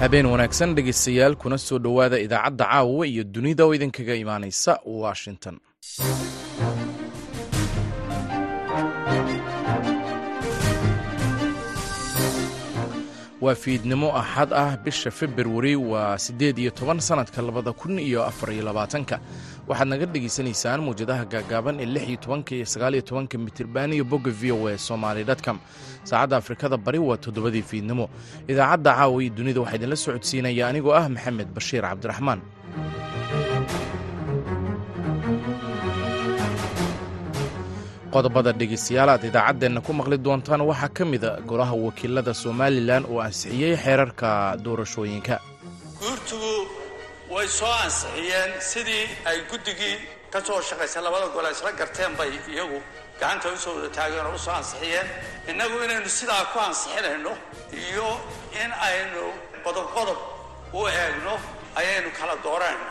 habeen wanaagsan dhegaystayaal kuna soo dhowaada idaacadda caawa iyo dunida oo idinkaga imaanaysa washington waa fiidnimo axad ah bisha februari waa siddeed iyo toban sannadka labada kun iyo afar iyo labaatanka. Waxaad naga dhegaysanaysaan muwjadaha gaagaaban ee lix iyo tobanka iyo sagaal iyo tobanka mitirban iyo bogga v o e somaali dtcom saacadda afrikada bari waa toddobadii fiidnimo. Idaacadda caawa iyo dunida waxaa idinla socodsiinaya anigoo ah maxamed bashiir cabdiraxmaan qodobada dhegaystayaal aad idaacaddeenna ku maqli doontaan waxaa ka mida golaha wakiilada somalilan oo ansixiyey xeerarka doorashooyinka. Guurtugu way soo ansixiyeen sidii ay guddigii ka soo shaqaysay labada gole isla garteen bay iyagu gacanta u soo wada taageen oo u soo ansixiyeen. Innagu inaynu sidaa ku ansixinayno iyo in aynu qodobqodob u eegno ayaynu kala dooranayna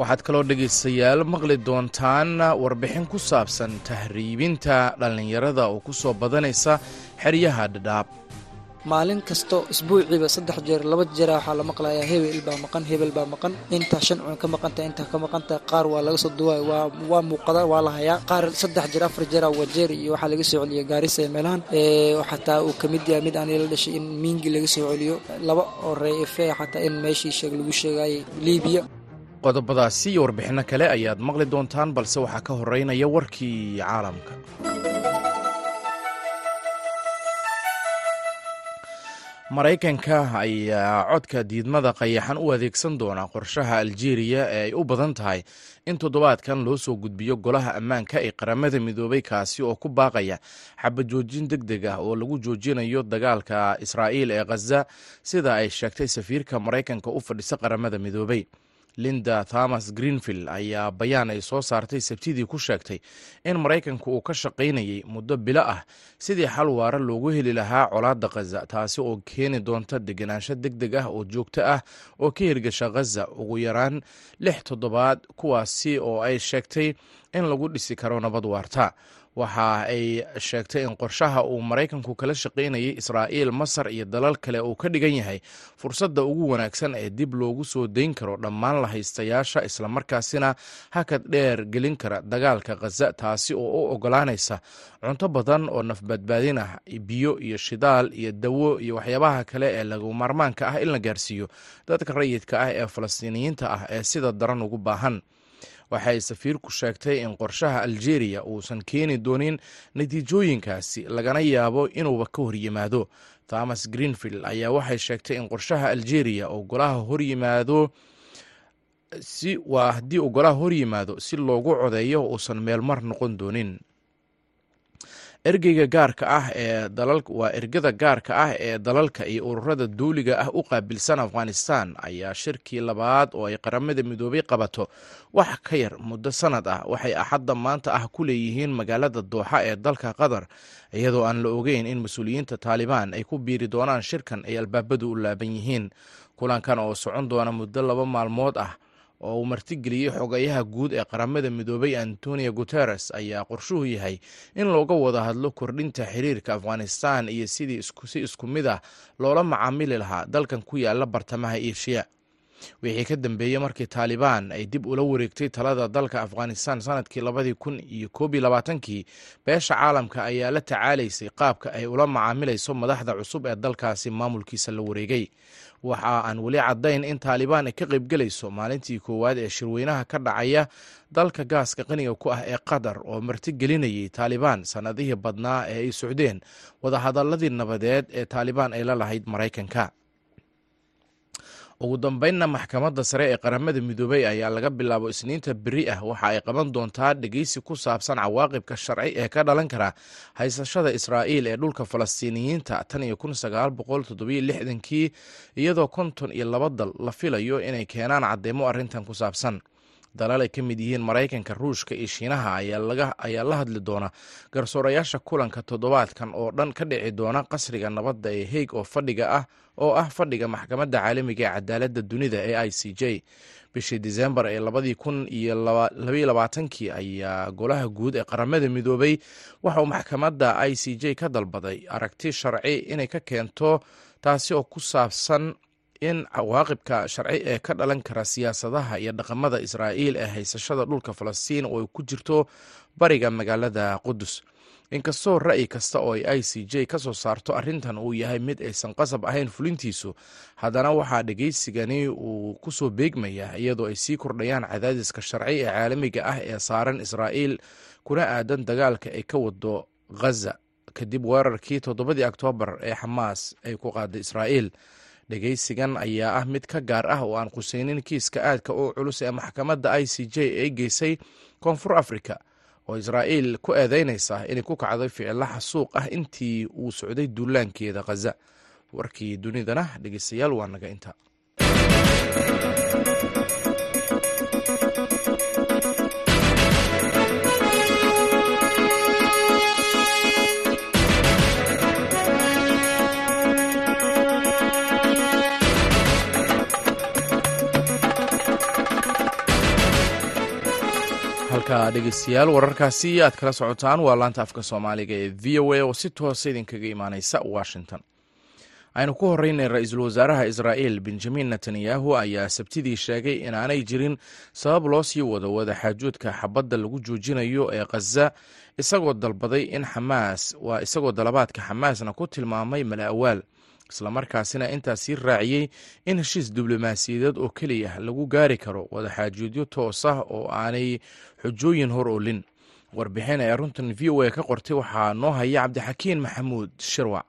waxaad kaloo dhegaystayaal maqli doontaan warbixin ku saabsan tahriibinta dhallinyarada oo ku soo badanaysa xeryaha dhadhaab. Maalin kasto isbuuciiba saddex jeer laba jeera waxaa la maqlayaa hebel baa maqan hebel baa maqan. Intaa shan cun ka maqanta intaa ka maqanta qaar waa laga soo duwaay waa muuqada waa la hayaa. Qaar saddex jeer afar jeera wajeer iyo waxaa laga soo celiya gaarisa ee meelahan. Xataa uu ka mid yahay mid aan ila dhashay in miingi laga soo celiyo. Laba oo reefe xataa in meeshii sheeg lagu sheegayay liibiya qodobadaasi iyo warbixinno kale ayaad maqli doontaan balse waxaa ka horeynaya warkii caalamka. Maraykanka ayaa codka diidmada qayaxan u adeegsan doona qorshaha aljeeriya ee ay u badan tahay in toddobaadkan loo soo gudbiyo golaha ammaanka ee qaramada midoobay kaasi oo ku baaqaya xabajoojin deg deg ah oo lagu joojinayo dagaalka israa'iil ee khaza sida ay sheegtay safiirka maraykanka u fadhisa qaramada midoobay linda thomas greenfield ayaa bayaan ay soo saartay sabtidii ku sheegtay in maraykanku uu ka shaqaynayay muddo bilo ah. Sidii xal waara loogu heli lahaa colaadda khaza taasi oo keeni doonta degenaansho deg deg ah oo joogto ah oo ka hirgasha khaza ugu yaraan lix toddobaad kuwaasi oo ay sheegtay in lagu dhisi karo nabad waarta waxa ay sheegtay in qorshaha uu maraykanku kala shaqaynayay israa'iil masar iyo dalal kale uu ka dhigan yahay fursadda ugu wanaagsan ee dib loogu soo dayn karo dhammaan la haystayaasha islamarkaasina hakad dheer gelin kara dagaalka khaza taasi oo u ogolaanaysa cunto badan oo nafbadbaadin ah biyo iyo shidaal iyo dawo iyo waxyaabaha kale ee lagu maarmaanka ah in la gaarsiiyo. Dadka rayidka ah ee falastiiniyiinta ah ee sida daran ugu baahan waxay safiirku sheegtay in qorshaha aljeeriya uusan keeni doonin natiijooyinkaasi lagana yaabo inuuba ka horyimaado thomas greenfield ayaa waxay sheegtay in qorshaha aljeeriya oo golaha horyimaado si waa haddii uu golaha horyimaado si loogu codeeyo uusan meelmar noqon doonin ergeyga gaarka ah ee waa ergada gaarka ah ee dalalka iyo ururada duuliga ah u qaabilsan afghanistan ayaa shirkii labaad oo ay qaramada midoobay qabato. Wax ka yar muddo sanad ah waxay axadda maanta ah ku leeyihiin magaalada dooxa ee dalka qatar iyadoo aan la ogeyn in mas'uuliyiinta taalibaan ay ku biiri doonaan shirkan ay albaabadu u laaban yihiin. Kulankan oo socon doona muddo laba maalmood ah oo uu martigeliyey xogayaha guud ee qaramada midoobay antonio guteres ayaa qorshuhu yahay in looga wada hadlo kordhinta xiriirka afghanistan iyo sidii si isku mid ah loola macaamili lahaa dalkan ku yaalla bartamaha eshiya wixii ka dambeeyey markii taalibaan ay dib ula wareegtay talada dalka afghanistan sannadkii labadii kun iyo koob iyo labaatankii beesha caalamka ayaa la tacaalaysay qaabka ay ula macaamilayso madaxda cusub ee dalkaasi maamulkiisa la wareegay. Waxa aan weli caddayn in taalibaan ay ka qaybgelayso maalintii koowaad ee shirweynaha ka dhacaya dalka gaaska qaniga ku ah ee qatar oo martigelinayay taalibaan sannadihii badnaa ee ay socdeen wadahadaladii nabadeed ee taalibaan ay la lahayd maraykanka ugu dambeynna maxkamadda sare ee qaramada midoobey ayaa laga bilaabo isniinta beri ah. Waxa ay qaban doontaa dhegeysi ku saabsan cawaaqibka sharci ee ka dhalan kara haysashada israa'iil ee dhulka falastiiniyiinta tan iyo kun sagaal boqol toddobiyo lixdankii iyadoo konton iyo laba dal la filayo inay keenaan cadeymo arrintan ku saabsan dalal ay ka mid yihiin maraykanka ruushka iyo shiinaha ayaa la hadli doona garsoorayaasha kulanka toddobaadkan oo dhan ka dhici doona qasriga nabadda ee heeg oo fadhiga ah oo ah fadhiga maxkamadda caalamiga ee cadaaladda dunida ee i c j. Bishii disembar ee labadii kun iyo labaatankii ayaa golaha guud ee qaramada midoobay. Waxa uu maxkamadda i c j ka dalbaday aragti sharci inay ka keento taasi oo ku saabsan in cawaaqibka sharci ee ka dhalan kara siyaasadaha iyo dhaqamada israa'iil ee haysashada dhulka falastiin oo ay ku jirto bariga magaalada qudus inkastoo ra'yi kasta oo ay i c j ka soo saarto arrintan uu yahay mid aysan qasab ahayn fulintiisu haddana waxaa dhegaysigani uu ku soo beegmayaa iyadoo ay sii kordhayaan cadaadiska sharci ee caalamiga ah ee saaran israa'iil kuna aadan dagaalka ay ka wado ghaza kadib weerarkii toddobadii oktoobar ee xamaas ay ku qaaday israa'iil dhegaysigan ayaa ah mid ka gaar ah oo aan qusaynin kiiska aadka u culus ee maxkamadda i c j ay geysay koonfur africa oo israa'iil ku eedeynaysa inay ku kacday ficilo xasuuq ah intii uu socday duulaankeeda khaza warkii dunidana dhegeystayaal waa naga inta halka dhegeystayaal wararkaasi aad kala socotaan waa laanta afka soomaaliga ee v o a oo si toosa idinkaga imaaneysa washington. Aynu ku horeynay ra'iisul wasaaraha israa'iil benjamin netanyahu ayaa sabtidii sheegay inaanay jirin sabab loo sii wado wadaxaajoodka xabadda lagu joojinayo ee khaza isagoo dalbaday in xamaas waa isagoo dalabaadka xamaasna ku tilmaamay mala awaal islamarkaasina intaas sii raaciyey in heshiis diblomaasiyadeed oo keliya lagu gaari karo wadaxaajoodyo toos ah oo aanay xujooyin hor olin warbixin ee runtan v o a ka qortay waxaa noo haya cabdixakiin maxamuud shirwac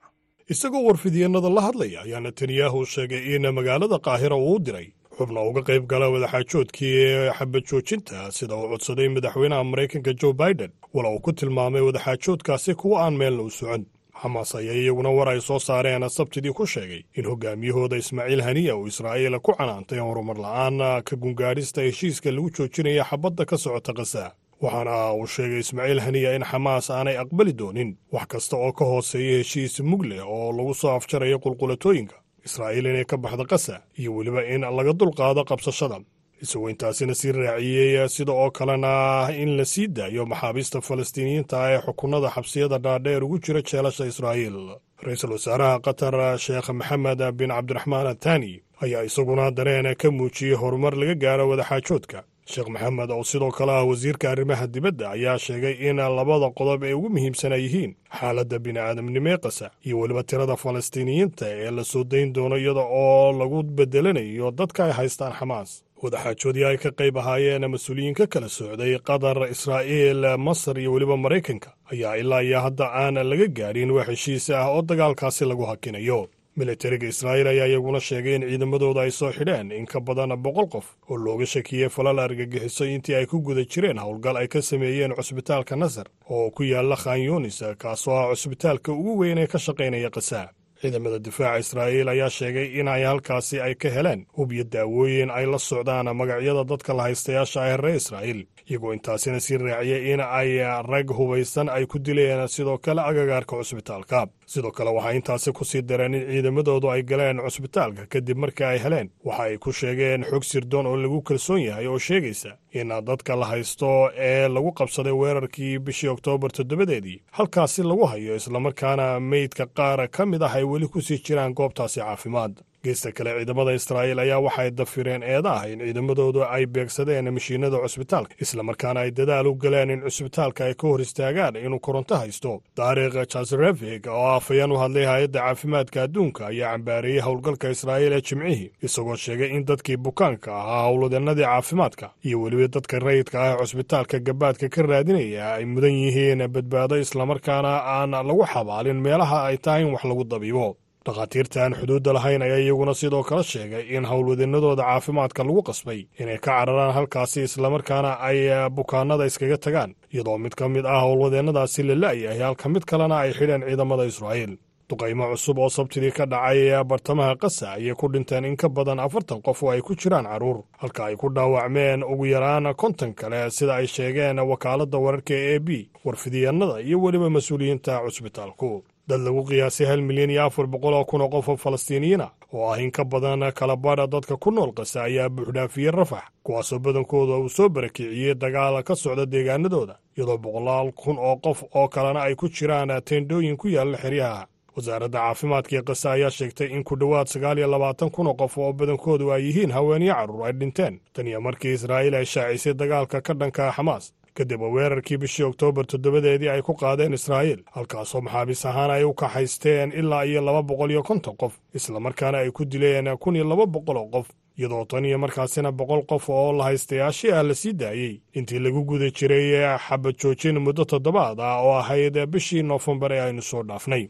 isagoo warfidyeenada la hadlaya ayaa netanyahu sheegay in magaalada qaahira uu u diray xubna uga qayb gala wadaxaajoodkii ee xabad joojinta sida uu codsaday madaxweynaha maraykanka jo baiden wala uu ku tilmaamay wadaxaajoodkaasi kuwa aan meelna u socon xamaas ayaa iyaguna war ay soo saareen sabtidii ku sheegay in hogaamiyahooda ismaaciil haniya uu israa'iil ku canaantay horumar la'aan ka gungaadhista heshiiska lagu joojinaya xabadda ka socota khaza waxaana uu sheegay ismaaciil haniya in xamaas aanay aqbali doonin wax kasta oo ka hooseeya heshiis mug leh oo lagu soo afjarayo qulqulatooyinka. Israa'iil inay ka baxda kasa iyo weliba in laga dulqaado qabsashada isagoo intaasina sii raaciyey sida oo kalena in la sii daayo maxaabiista falastiiniyiinta ee xukunada xabsiyada dhaadheer ugu jira jeelasha israa'iil. Ra'iisul wasaaraha qatar sheekh maxamed bin cabdiraxmaan athani ayaa isaguna dareen ka muujiyey horumar laga gaaro wadaxaajoodka sheekh maxamed oo sidoo kale ah wasiirka arrimaha dibadda ayaa sheegay in labada qodob ee ugu muhiimsana yihiin xaaladda bini'aadamnimo ee qasa iyo weliba tirada falastiiniyiinta ee la soo dayn doono iyada oo lagu bedelanayo dadka ay haystaan xamaas wadaxaajoodii ay ka qayb ahaayeen mas'uuliyiin ka kala socday qatar israa'iil masar iyo weliba maraykanka ayaa ilaa iyo hadda aan laga gaadhin wax heshiis ah oo dagaalkaasi lagu hakinayo. Militariga israa'iil ayaa iyaguna sheegay in ciidamadooda ay soo xidheen in ka badan boqol qof oo looga shakiyey falal argagixiso intii ay ku guda jireen howlgal ay ka sameeyeen cusbitaalka nasar oo ku yaalla khan yunis kaasoo ah cusbitaalka ugu weyn ee ka shaqaynaya khasaa ciidamada difaaca israa'iil ayaa sheegay in ay halkaasi ay ka heleen. Hub iyo daawooyin ay la socdaan magacyada dadka la haystayaasha ah reer israa'iil. Iyagoo intaasina sii raaciyay in ay rag hubaysan ay ku dileen sidoo kale agagaarka cusbitaalka sidoo kale waxay intaasi ku sii dareen in ciidamadoodu ay galeen cusbitaalka kadib markii ay heleen. Waxa ay ku sheegeen xog sirdoon oo lagu kalsoon yahay oo sheegaysa in dadka la haysto ee lagu qabsaday weerarkii bishii oktoobar toddobadeedii halkaasi lagu hayo islamarkaana meydka qaar ka mid ah ay weli ku sii jiraan goobtaasi caafimaad geesta kale ciidamada israa'iil ayaa waxay dafireen eeda ah in ciidamadoodu ay beegsadeen mashiinada cusbitaalka islamarkaana ay dadaal u galeen in cusbitaalka ay ka hor istaagaan inuu koronto haysto. Taarikh jasrevig oo afayeen u hadlay hay'adda caafimaadka adduunka ayaa cambaareeyey howlgalka israa'iil ee jimcihii isagoo sheegay in dadkii bukaanka ahaa howlwadeenadii caafimaadka iyo weliba dadka rayidka ah ee cusbitaalka gabaadka ka raadinaya ay mudan yihiin badbaado islamarkaana aan lagu xabaalin meelaha ay tahay in wax lagu dabiibo dhakhaatiirta aan xuduudda lahayn ayaa iyaguna sidoo kale sheegay in howlwadeenadooda caafimaadka lagu qasbay inay ka cararaan halkaasi islamarkaana ay bukaanada iskaga tagaan iyadoo mid ka mid ah howlwadeennadaasi la la'yahay halka mid kalena ay xidheen ciidamada israa'iil. Duqaymo cusub oo sabtidii ka dhacay bartamaha kasa ayay ku dhinteen in ka badan afartan qof oo ay ku jiraan carruur halka ay ku dhaawacmeen ugu yaraan konton kale sida ay sheegeen wakaaladda wararka e a b warfidiyeenada iyo weliba mas'uuliyiinta cusbitaalku dad lagu qiyaasay hal milyan iyo afar boqol oo kun oo qof oo falastiiniyiina oo ah in ka badan kala badha dadka ku nool qasa ayaa buuxdhaafiyey rafax kuwaasoo badankooda uu soo barakiciyey dagaal ka socda deegaanadooda iyadoo boqolaal kun oo qof oo kalena ay ku jiraan teendhooyin ku yaalla xeryaha. Wasaaradda caafimaadka ee kasa ayaa sheegtay in ku dhowaad sagaal iyo labaatan kun oo qof oo badankoodu ay yihiin haweenyo carruur ay dhinteen. Tan iyo markii israa'iil ay shaacisay dagaalka ka dhanka xamaas kadib weerarkii bishii oktoobar toddobadeedii ay ku qaadeen israa'iil halkaasoo maxaabiis ahaan ay u kaxaysteen ilaa iyo laba boqol iyo konton qof islamarkaana ay ku dileen kun iyo laba boqol oo qof iyadoo tan iyo markaasina boqol qof oo la haystayaashii ah la sii daayey. Intii lagu guda jiray xabad joojin muddo toddobaad ah oo ahayd bishii noofembar ee aynu soo dhaafnay.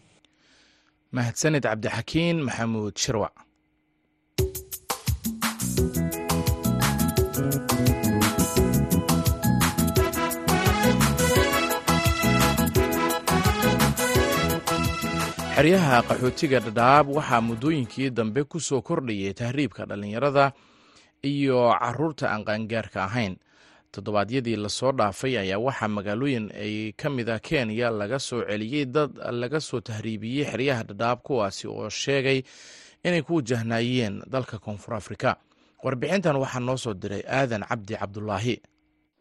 Mahadsanid cabdixakiin maxamuud shirwac xeryaha qaxootiga dhadhaab waxaa muddooyinkii dambe ku soo kordhayay tahriibka dhallinyarada iyo carruurta aan qaangaarka ahayn. Toddobaadyadii la soo dhaafay ayaa waxaa magaalooyin ay ka mid ah kenya laga soo celiyey dad laga soo tahriibiyey xeryaha dhadhaab kuwaasi oo sheegay inay ku wajahnaayeen dalka koonfur afrika. Warbixintan waxaa noo soo diray aadan cabdi cabdulaahi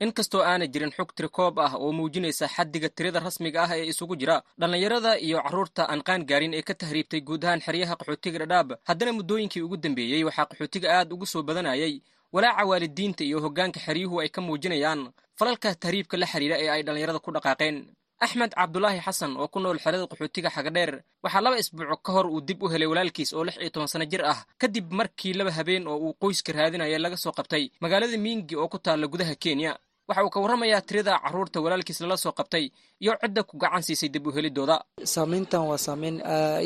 inkastoo aanay jirin xog tirikoob ah oo muujinaysa xaddiga tirada rasmiga ah ee isugu jira dhallinyarada iyo carruurta aan qaan gaarin ee ka tahriibtay guud ahaan xeryaha qaxootiga dhadhaab. Haddana muddooyinkii ugu dambeeyey waxaa qaxootiga aad ugu soo badanayay walaaca waalidiinta iyo hoggaanka xeryuhu ay ka muujinayaan falalka tahriibka la xidhiidha ee ay dhallinyarada ku dhaqaaqeen. Axmed cabdulaahi xasan oo ku nool xerada qaxootiga xagadheer waxaa laba isbuuc ka hor uu dib u helay walaalkiis oo lix iyo toban sano jir ah kadib markii laba habeen oo uu qoyska raadinaya laga soo qabtay magaalada miingi oo ku taalla gudaha kenya waxa uu ka warramayaa tirada carruurta walaalkiis lala soo qabtay iyo cidda ku gacan siisay dib u helidooda. Saamayntan waa saamayn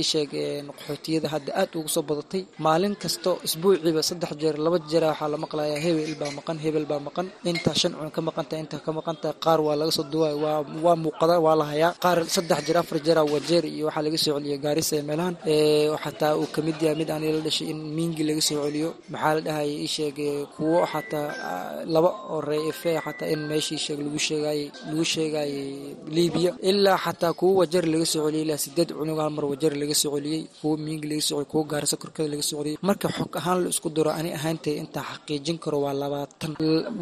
isheeg qaxootiyada hadda aad ugu soo badatay. Maalin kasto isbuuciiba saddex jeer laba jeera waxaa la maqlayaa hebel baa maqan hebel baa maqan. Intaa shan cun ka maqanta intaa ka maqanta qaar waa laga soo duwaay waa muuqada waa la hayaa. Qaar saddex jeer afar jeera wajeer iyo waxaa laga soo celiya gaarisa ee meelahan. Xataa uu ka mid yahay mid aan ila dhashay in miingi laga soo celiyo. Maxaa la dhahaya isheeg kuwo xataa laba oo reefe xataa in meeshii lagu sheegay lagu sheegayay libiya ilaa xataa kuwo wajar laga soo celiyay ilaa sideed cunug hal mar wajar laga soo celiyey kuwo miingi laga soo celiyey kuwo gaarisa korkeeda laga soo marka xog ahaan la isku daro ani ahaantay intaa xaqiijin karo waa labaatan.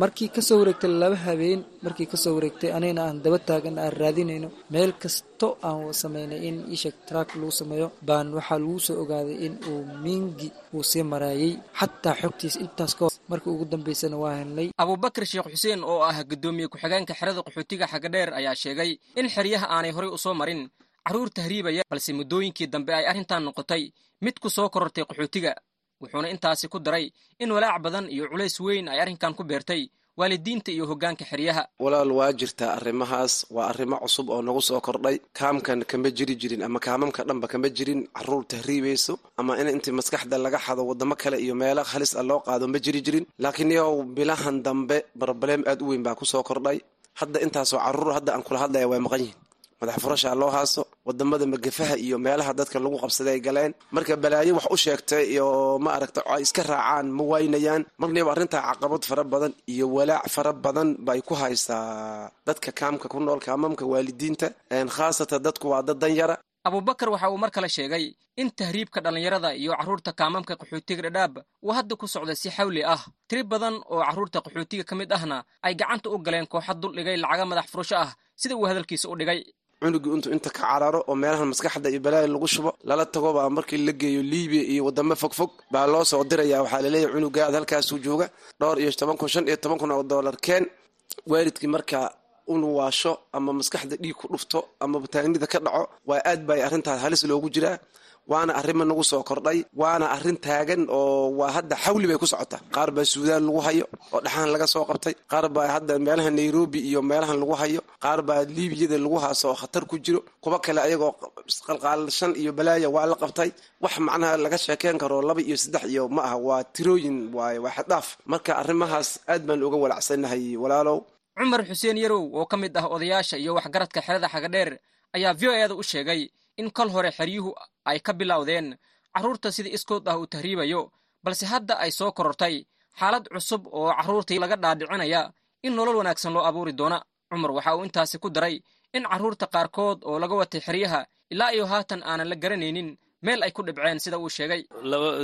Markii ka soo wareegtay laba habeen markii ka soo wareegtay anigana aan daba taagan aan raadinayno meel kasto aan sameynay in ishek track lagu sameeyo. Baan waxaa lagu soo ogaaday in uu miingi uu sii maraayey xataa xogtiis intaas ka hor markii ugu dambeysana waa helnay. Abubakar sheekh xuseen oo ah guddoomiye ku-xigeenka xerada qaxootiga xagadheer ayaa sheegay in xeryaha aanay horay u soo marin. Carruur tahriibaya balse muddooyinkii dambe ay arrintan noqotay mid ku soo korortay qaxootiga wuxuuna intaasi ku daray in walaac badan iyo culays weyn ay arrinkan ku beertay waalidiinta iyo hoggaanka xeryaha. Walaal waa jirtaa arrimahaas waa arrimo cusub oo nagu soo kordhay. Kaamkan kama jiri jirin ama kaamamka dhanba kama jirin. Caruur tahriibayso ama in intii maskaxda laga xado wadamo kale iyo meelo halis a loo qaado ma jiri jirin. Laakiin yow bilahan dambe broblem aad u weyn baa ku soo kordhay. Hadda intaasoo carruur hadda aan kula hadlaya way maqan yihiin madax furashaa loo haaso waddamada magafaha iyo meelaha dadka lagu qabsaday ay galeen. Marka balaayo wax u sheegtay iyo ma aragta ay iska raacaan ma waynayaan. Marniba arrintaa caqabad fara badan iyo walaac fara badan bay ku haysaa dadka kaamka ku nool kaamamka waalidiinta khaasatan dadku waa dad danyara abubakar waxa uu mar kale sheegay in tahriibka dhallinyarada iyo carruurta kaamamka qaxootiga dhadhaab uu hadda ku socda si xawli ah. Tiri badan oo carruurta qaxootiga ka mid ahna ay gacanta u galeen kooxa dul dhigay lacaga madax furasho ah sida uu hadalkiisa u dhigay cunugii intuu inta ka cararo oo meelahan maskaxda iyo balaaya lagu shubo lala tago baa markii la geeyo libiya iyo wadamo fogfog baa loo soo diraya. Waxaa laleeyahy cunugaad halkaasuu jooga dhowr iyo toban kun shan iyo toban kun oo dollar keen. Waalidkii markaa unu waasho ama maskaxda dhiig ku dhufto ama bataanida ka dhaco waa aad bay arrintaas halis loogu jiraa waana arrima nagu soo kordhay waana arrin taagan oo waa hadda xawli bay ku socotaa. Qaar baa suudaan lagu hayo oo dhaxaan laga soo qabtay. Qaar baa hadda meelaha nairobi iyo meelahan lagu hayo. Qaar baa liibiyada lagu haaso oo khatar ku jiro. Kuwa kale ayagoo qalqaalashan iyo balaaya waa la qabtay. Wax macnaha laga sheekeen karo laba iyo saddex iyo ma aha waa tirooyin waaye waa xaddhaaf. Marka arrimahaas aad baan uga walacsannahay walaalow. Cumar xuseen yarow oo ka mid ah odayaasha iyo waxgaradka xerada xagadheer ayaa v o eeda u sheegay in kol hore xeryuhu ay ka bilowdeen carruurta sida iskood ah uu tahriibayo balse hadda ay soo korortay xaalad cusub oo carruurtii laga dhaadhicinaya in nolol wanaagsan loo abuuri doona. Cumar waxa uu intaasi ku daray in carruurta qaarkood oo laga watay xeryaha ilaa iyo haatan aanan la garanaynin meel ay ku dhibceen sida uu sheegay.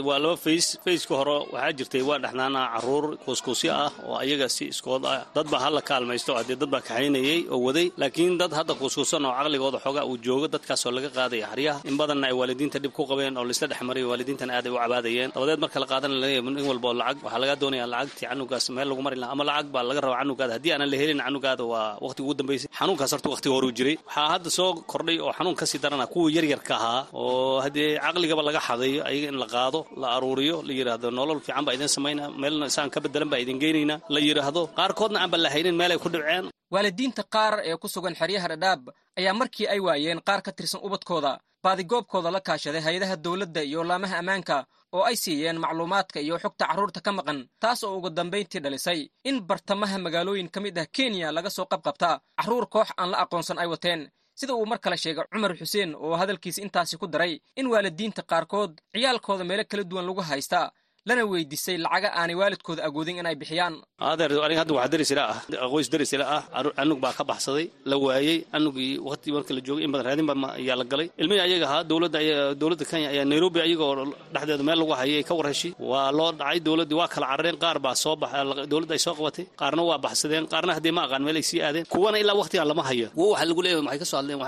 Waa laba fays fayska hore waxaa jirtay waa dhexnaanaa carruur kuuskuusyo ah oo ayaga si iskood ah dad baa hala kaalmaysto haddee dad baa kaxaynayay oo waday. Laakiin dad hadda kuuskuusan oo caqligooda xoogaa uu joogo dadkaasoo laga qaadaya xaryaha in badanna ay waalidiinta dhib ku qabeen oo laisla dhexmariyo waalidiintan aad ay u cabaadayeen. Dabadeed marka la qaadana nin walbo lacag waxaa laga doonaya lacagtii canugaas meel lagu mari laha ama lacag baa laga rabaa canugaada haddii aanan la helin canugaada waa waqtiga ugu dambaysay xanuunkaas horta waqtiga horuu jiray. Waxaa hadda soo kordhay oo xanuun ka sii darana kuwa yaryarka ahaa oo haddee caqligaba laga xadayo ayaga in la qaado la aruuriyo la yidhaahdo nolol fiican baa idin samayna meelna isaan ka bedelan baa idin geynayna la yidhaahdo qaarkoodna aanba la haynin meel ay ku dhibceen waalidiinta qaar ee ku sugan xeryaha dhadhaab ayaa markii ay waayeen qaar ka tirsan ubadkooda baadigoobkooda la kaashaday hay'adaha dowladda iyo laamaha ammaanka oo ay siiyeen macluumaadka iyo xogta carruurta ka maqan taas oo ugu dambayntii dhalisay in bartamaha magaalooyin ka mid ah kenya laga soo qabqabta carruur koox aan la aqoonsan ay wateen sida uu mar kale sheegay cumar xuseen oo hadalkiisa intaasi ku daray in waalidiinta qaarkood ciyaalkooda meelo kala duwan lagu haysta lana weydiisay lacaga aanay waalidkooda agoodin inay bixiyaan. Adeer aniga hadda waxaa daris ila ah. Qoys daris ila ah. Canug baa ka baxsaday la waayey canugii waqti marka la joogay in badan raadin baa ayaa la galay. Ilmihii ayaga ahaa dowladda dowladda kenya ayaa nairobi ayagoo dhexdeeda meel lagu hayay ka warheshi waa loo dhacay dowladdii waa kala carareen qaar baa soo bax dowladda ay soo qabatay. Qaarna waa baxsadeen qaarna haddii ma aqaan meel ay sii aadeen. Kuwana ilaa waqtigan lama hayo. Wo waxaa lagu leeyahay waxay ka soo hadleen?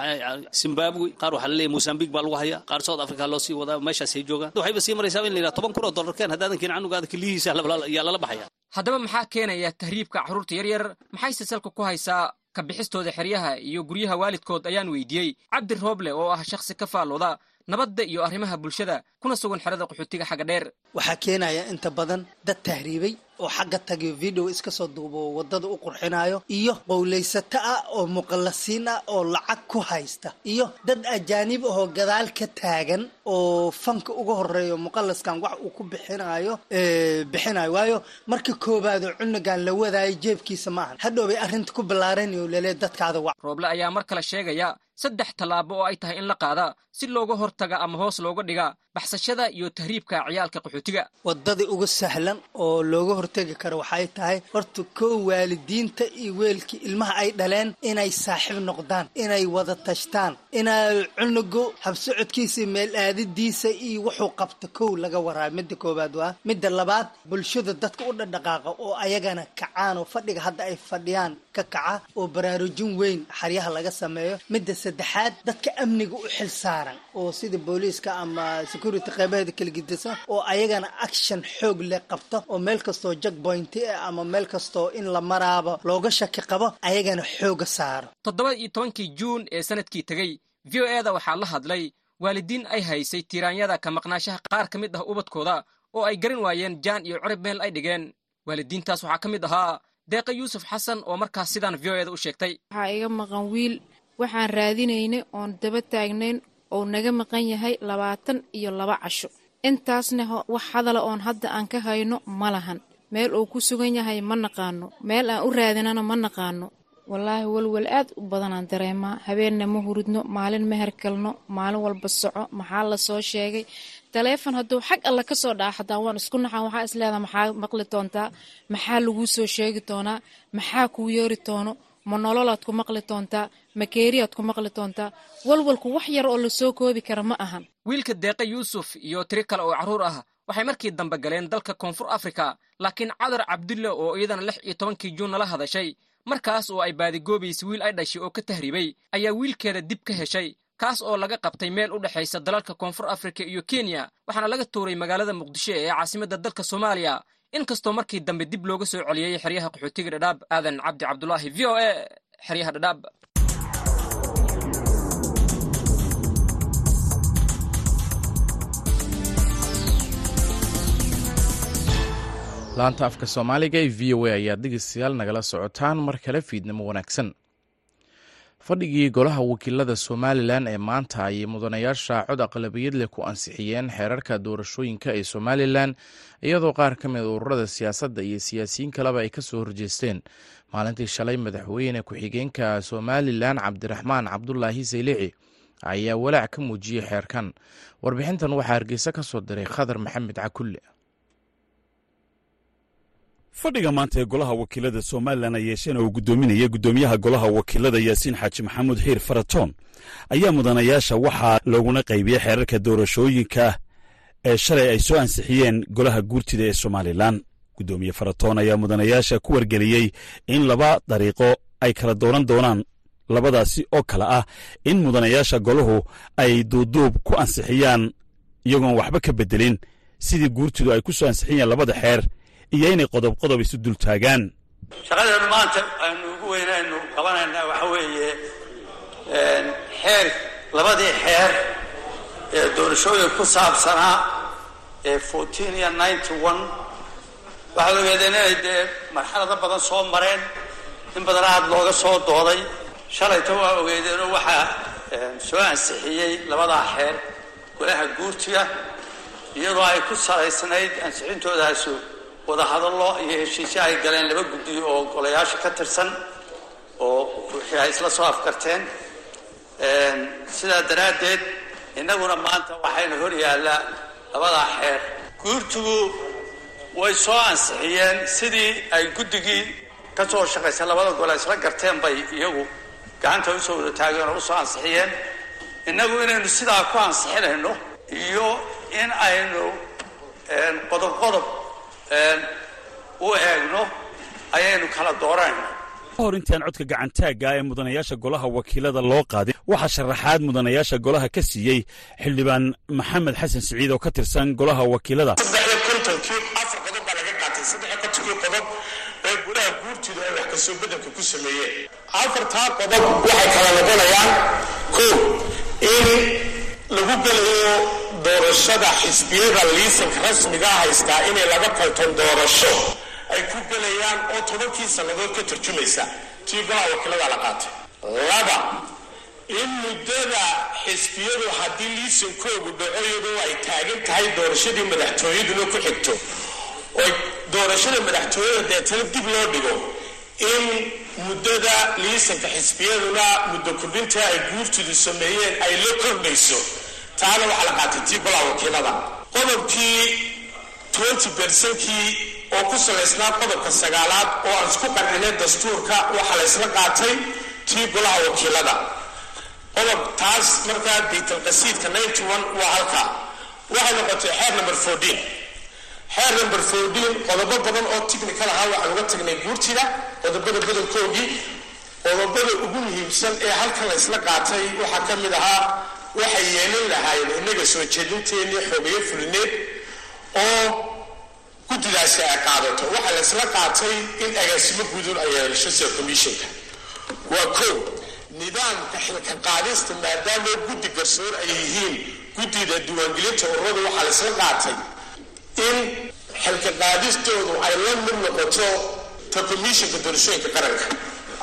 Zimbabwe. Qaar waxaa la leeyahay mozambique baa lagu hayaa. Qaar south africa loo sii wadaa meeshaasay joogaan. Waxayba sii maraysaa in la yidhaha toban kun oo dollar keen haddaadankiin canugaada keliyihiisa yaa lala baxaya. Haddaba maxaa keenaya tahriibka carruurta yaryar? Maxayse salka ku haysaa ka bixistooda xeryaha iyo guryaha waalidkood ayaan weydiiyey. Cabdi rooble oo ah shakhsi ka faallooda nabadda iyo arrimaha bulshada kuna sugan xerada qaxootiga xagga dheer. Waxaa keenaya inta badan dad tahriibay oo xagga tagayo video iska soo duubo waddada u qurxinayo iyo qowlaysato ah oo muqallasiin ah oo lacag ku haysta iyo dad ajaanib ahoo gadaal ka taagan oo fanka uga horeeyo muqallaskan wax uu ku bixinayo bixinayo waayo marka koobaadoo cunugan la wadaayo jeebkiisa ma ahan hadhow bay arrinta ku ballaaranayo lelee dadkaada wac rooble ayaa mar kale sheegaya saddex tallaabo oo ay tahay in la qaada si looga hortaga ama hoos looga dhiga baxsashada iyo tahriibka ciyaalka qaxootiga. Waddadii ugu sahlan oo looga hortegi karo. Waxay tahay horta kow waalidiinta iyo weelkii ilmaha ay dhaleen inay saaxiib noqdaan inay wada tashtaan inay cunugu habsocodkiisa meel aadidiisa iyo wuxuu qabta kow laga waraayo midda koowaad waa midda labaad bulshada dadka u dhadhaqaaqa oo ayagana kacaan oo fadhiga hadda ay fadhiyaan ka kaca oo baraarujin weyn xaryaha laga sameeyo. Midda saddexaad dadka amniga u xil saaran oo sida booliiska ama security qeybaheeda kala gedisan oo ayagana action xoog leh qabto oo meel kastoo jackpointi ah ama meel kastoo in la maraaba looga shaki qabo ayagana xooga saaro. Toddoba iyo tobankii juun ee sannadkii tegey v o eda waxaa la hadlay waalidiin ay haysay tiiraanyada ka maqnaashaha qaar ka mid ah ubadkooda oo ay garan waayeen jaan iyo curib meel ay dhigeen. Waalidiintaas waxaa ka mid ahaa deeqa yuusuf xasan oo markaas sidaan v o eda u sheegtay. Waxaa iga maqan wiil waxaan raadinaynay oon daba taagnayn oo naga maqan yahay labaatan iyo laba casho. Intaasna wax hadala oon hadda aan ka hayno ma lahan meel uu ku sugan yahay ma naqaano. Meel aan u raadinana ma naqaano. Wallaahi walwal aad u badanaan dareemaa. Habeenna ma hurudno maalin ma herkalno maalin walba soco maxaa la soo sheegay? Taleefon hadduu xag alla ka soo dhaca waan isku naxan waxaa isleedaha maxaa maqli doontaa? Maxaa laguu soo sheegi doonaa? Maxaa kuu yeeri doono? Ma nololaad ku maqli doontaa? Ma keeriyaad ku maqli doontaa? Walwalku wax yar oo la soo koobi kara ma ahan. Wiilka deeqa yuusuf iyo tiri kale oo carruur ah waxay markii dambe galeen dalka koonfur afrika laakiin cadar cabdulle oo iyadana lix iyo tobankii juun nala hadashay markaas oo ay baadigoobaysa wiil ay dhashay oo ka tahriibay ayaa wiilkeeda dib ka heshay kaas oo laga qabtay meel u dhexaysa dalalka koonfur afrika iyo kenya waxaana laga tuuray magaalada muqdisho ee caasimadda dalka soomaaliya. Inkastoo markii dambe dib looga soo celiyey xeryaha qaxootiga dhadhaab aadan cabdi cabdulaahi v o e xeryaha dhadhaab laanta afka soomaaliga ee v o a ayaad dhegeystayaal nagala socotaan mar kale fiidnimo wanaagsan. Fadhigii golaha wakiilada somalilan ee maanta ayay mudanayaasha cod aqlabiyad leh ku ansixiyeen xeerarka doorashooyinka ee somalilan iyadoo qaar ka mid ururada siyaasadda iyo siyaasiyiin kaleba ay ka soo horjeesteen. Maalintii shalay madaxweyne ku-xigeenka somalilan cabdiraxmaan cabdulaahi saylici ayaa walaac ka muujiyey xeerkan. Warbixintan waxaa hargeysa ka soo diray khadar maxamed cakulle fadhiga maanta ee golaha wakiilada somalilan ay yeesheen oo uu guddoominaya guddoomiyaha golaha wakiilada yaasiin xaaji maxamuud xiir faratoon ayaa mudanayaasha waxaa looguna qaybiyey xeerarka doorashooyinka ee shalay ay soo ansixiyeen golaha guurtida ee somalilan. Guddoomiye faratoon ayaa mudanayaasha ku wargeliyey in laba dariiqo ay kala dooran doonaan labadaasi oo kale ah in mudanayaasha golahu ay duuduub ku ansixiyaan iyagoon waxba ka beddelin sidii guurtidu ay ku soo ansixiyeen labada xeer iyo inay qodob qodob isu dul taagaan. Maanta aynu ugu weynaynu qabanaynaa waxa weeye xeer labadii xeer ee doorashooyin ku saabsanaa ee fourteen iyo ninety one waxaad ogeedeen inay dee marxalado badan soo mareen in badan aad looga soo dooday. Shalayta waa ogeedeenoo waxaa soo ansixiyey labadaa xeer golaha guurtiga iyadoo ay ku salaysnayd ansixintoodaasi wadahadallo iyo heshiisyo ay galeen laba guddiyo oo golayaasha ka tirsan oo wixii ay isla soo afkarteen sidaa daraaddeed innaguna maanta waxayna hor yaallaa labadaa xeer. Guurtigu way soo ansixiyeen sidii ay guddigii ka soo shaqaysay labada gole isla garteen bay iyagu gacanta u soo wada taageen oo u soo ansixiyeen. Innagu inaynu sidaa ku ansixinayno iyo in aynu qodob qodob u eegno ayaynu kala dooranayna hor intaan codka gacantaagga ee mudanayaasha golaha wakiilada loo qaadin waxaa sharaxaad mudanayaasha golaha ka siiyey xildhibaan maxamed xasan siciid oo ka tirsan golaha wakiilada. Ku sameeyeen afartaa qodob waxay kala noqonayaan kow in lagu gelayo doorashada xisbiyada liisanka rasmiga haystaa inay laga konton doorasho. Ay ku gelayaan oo tobankii sannadood ka tarjumaysa. Tii golaha wakiilada la qaatay. Laba in muddada xisbiyadu haddii liisankoogu dhaco iyadoo ay taagan tahay doorashadii madaxtooyaduna ku xigto. Oo doorashada madaxtooyada deetana dib loo dhigo in muddada liisanka xisbiyaduna muddo kordhinta ay guurtidu sameeyeen ay la kordhayso taana waxaa la qaatay tii golaha wakiilada. Qodobkii twenty bersankii oo ku salaysnaa qodobka sagaalaad oo aan isku qarcinay dastuurka waxaa la ysla qaatay tii golaha wakiilada. Qodob taas markaa baytalqasiidka ninety one waa halkaa waxay noqotay xeer number fourteen xeer number fourteen qodobo badan oo technical ahaa waxaan uga tagnay guurtida qodobada badankoogii qodobada ugu muhiimsan ee halkan la ysla qaatay waxaa ka mid ahaa waxay yeelin lahaayeen innaga soo jeedinteennii xogeyo fulineed oo guddidaasi ay qaadato. Waxaa la ysla qaatay in agaasimo guudun ay yeelasho sida commissionka. Waa kow nidaamka xilka qaadista maadaama guddi garsoor ay yihiin guddida diiwaangelinta ururada waxaa la ysla qaatay in xilka qaadistoodu ay la mid noqoto ta doorashooyinka qaranka.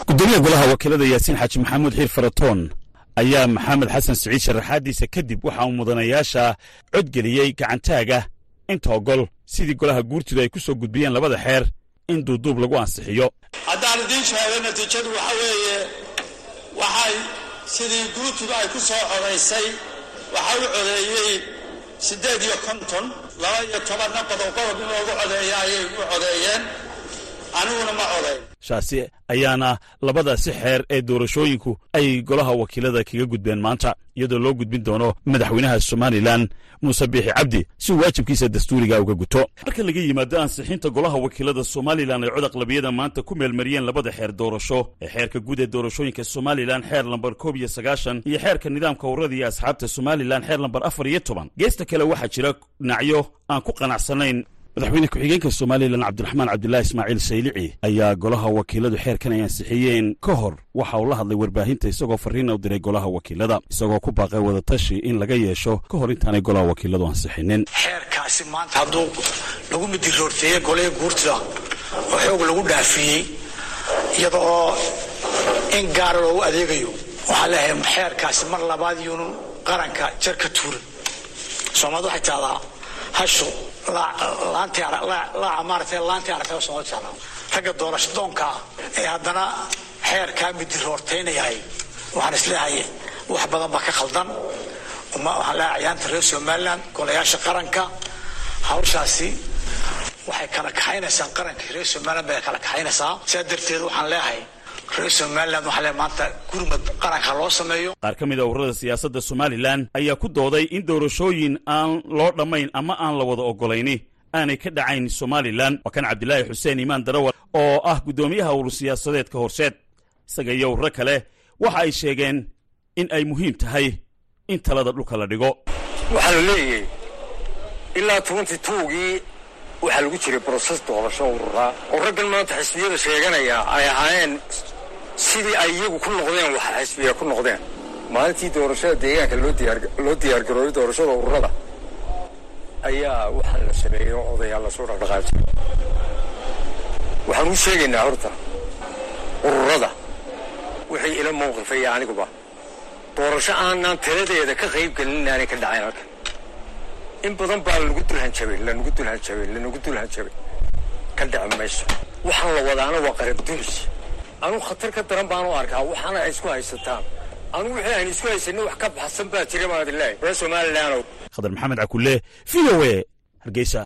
Gudoomiyaha golaha wakiilada yaasiin xaaji maxamuud xiir faratoon ayaa maxamed xasan siciid sharaxaadiisa kadib waxa uu mudanayaasha codgeliyey gacantaaga inta ogol sidii golaha guurtidu ay ku soo gudbiyeen labada xeer in duuduub lagu ansixiyo. Haddaan idiin sheego natiijadu waxa weeye waxay sidii guurtidu ay ku soo codaysay waxa u codeeyey siddeed iyo konton laba iyo tobanna qodob qodob in loogu codeeya ayay u codeeyeen. Aniguna ma codayn shaasi ayaana labadaasi xeer ee doorashooyinku ay golaha wakiilada kaga gudbeen maanta iyadoo loo gudbin doono madaxweynaha somalilan muuse biixi cabdi si waajibkiisa dastuuriga uga guto. Marka laga yimaado ansixinta golaha wakiilada somalilan ay cod aqlabiyada maanta ku meelmariyeen labada xeer doorasho ee xeerka guud ee doorashooyinka somalilan xeer lambar koob iyo sagaashan iyo xeerka nidaamka ururada iyo asxaabta somalilan xeer lambar afar iyo toban. Geesta kale waxaa jira dhinacyo aan ku qanacsanayn madaxweyne ku-xigeenka somalilan cabdiraxmaan cabdilaahi ismaaciil saylici ayaa golaha wakiiladu xeerkan ay ansixiyeen ka hor waxa uu la hadlay warbaahinta isagoo farriina u diray golaha wakiilada isagoo ku baaqay wadatashi in laga yeesho. Ka hor intaanay golaha wakiiladu ansixinin xeerkaasi maanta hadduu lagu midiroorteeyey golaya guurtida oo xoog lagu dhaafiyey iyada oo in gaara loogu adeegayo waxaa leeyahay xeerkaasi mar labaad yuunu qaranka jar ka tuurin. Soomaalida waxay tahdaa hashu laaca maarata laantii aragtay soomaalida tahdaa ragga doorasho doonka ah ee haddana xeerkaa midiroortaynayahay waxaan is leeyahay wax badan baa ka khaldan. Waxaan leeyahay ciyaanta reer somaliland golayaasha qaranka. Hawshaasi waxay kala kaxaynaysaa qaranka reer somaliland bay kala kaxaynaysaa. Sidaa darteed waxaan leeyahay reer somaliland waxaa leeyahay maanta gurmad qaranka loo sameeyo qaar ka mid a ururada siyaasadda somalilan ayaa ku dooday in doorashooyin aan loo dhammayn ama aan la wada ogolayni aanay ka dhacayn somalilan waa kan cabdilaahi xuseen iimaan darawal oo ah guddoomiyaha urur siyaasadeedka horseed isaga iyo ururo kale waxa ay sheegeen in ay muhiim tahay. In talada dhulka la dhigo. Waxaa la leeyahay ilaa tobantii tuugii waxaa lagu jiray broses doorasho ururaa oo raggan maanta xisbiyada sheeganaya ay ahaayeen sidii ay iyagu ku noqdeen waxa xisbiya ku noqdeen. Maalintii doorashada deegaanka loo diyaargaroobay doorashada ururada ayaa waxaa la sameeyey oo odayaal la soo dhaqdhaqaajay waxaan u sheegaynaa horta ururada wixii ila mawqifaya aniguba. Doorasho aanaan taladeeda ka qayb gelin ka dhacayn halkan. In badan baa lagu dulhanjabay lanagu dulhanjabay lanagu dulhanjabay ka dhici mayso. Waxaan la wadaana waa dunis anugu khatar ka daran baan u arkaa waxaana ay isku haysataan. Anugu wixii aynu isku haysanay wax ka baxsan baa jira leeyahay reer somaliland khadar maxamed cakulle v o a hargeysa.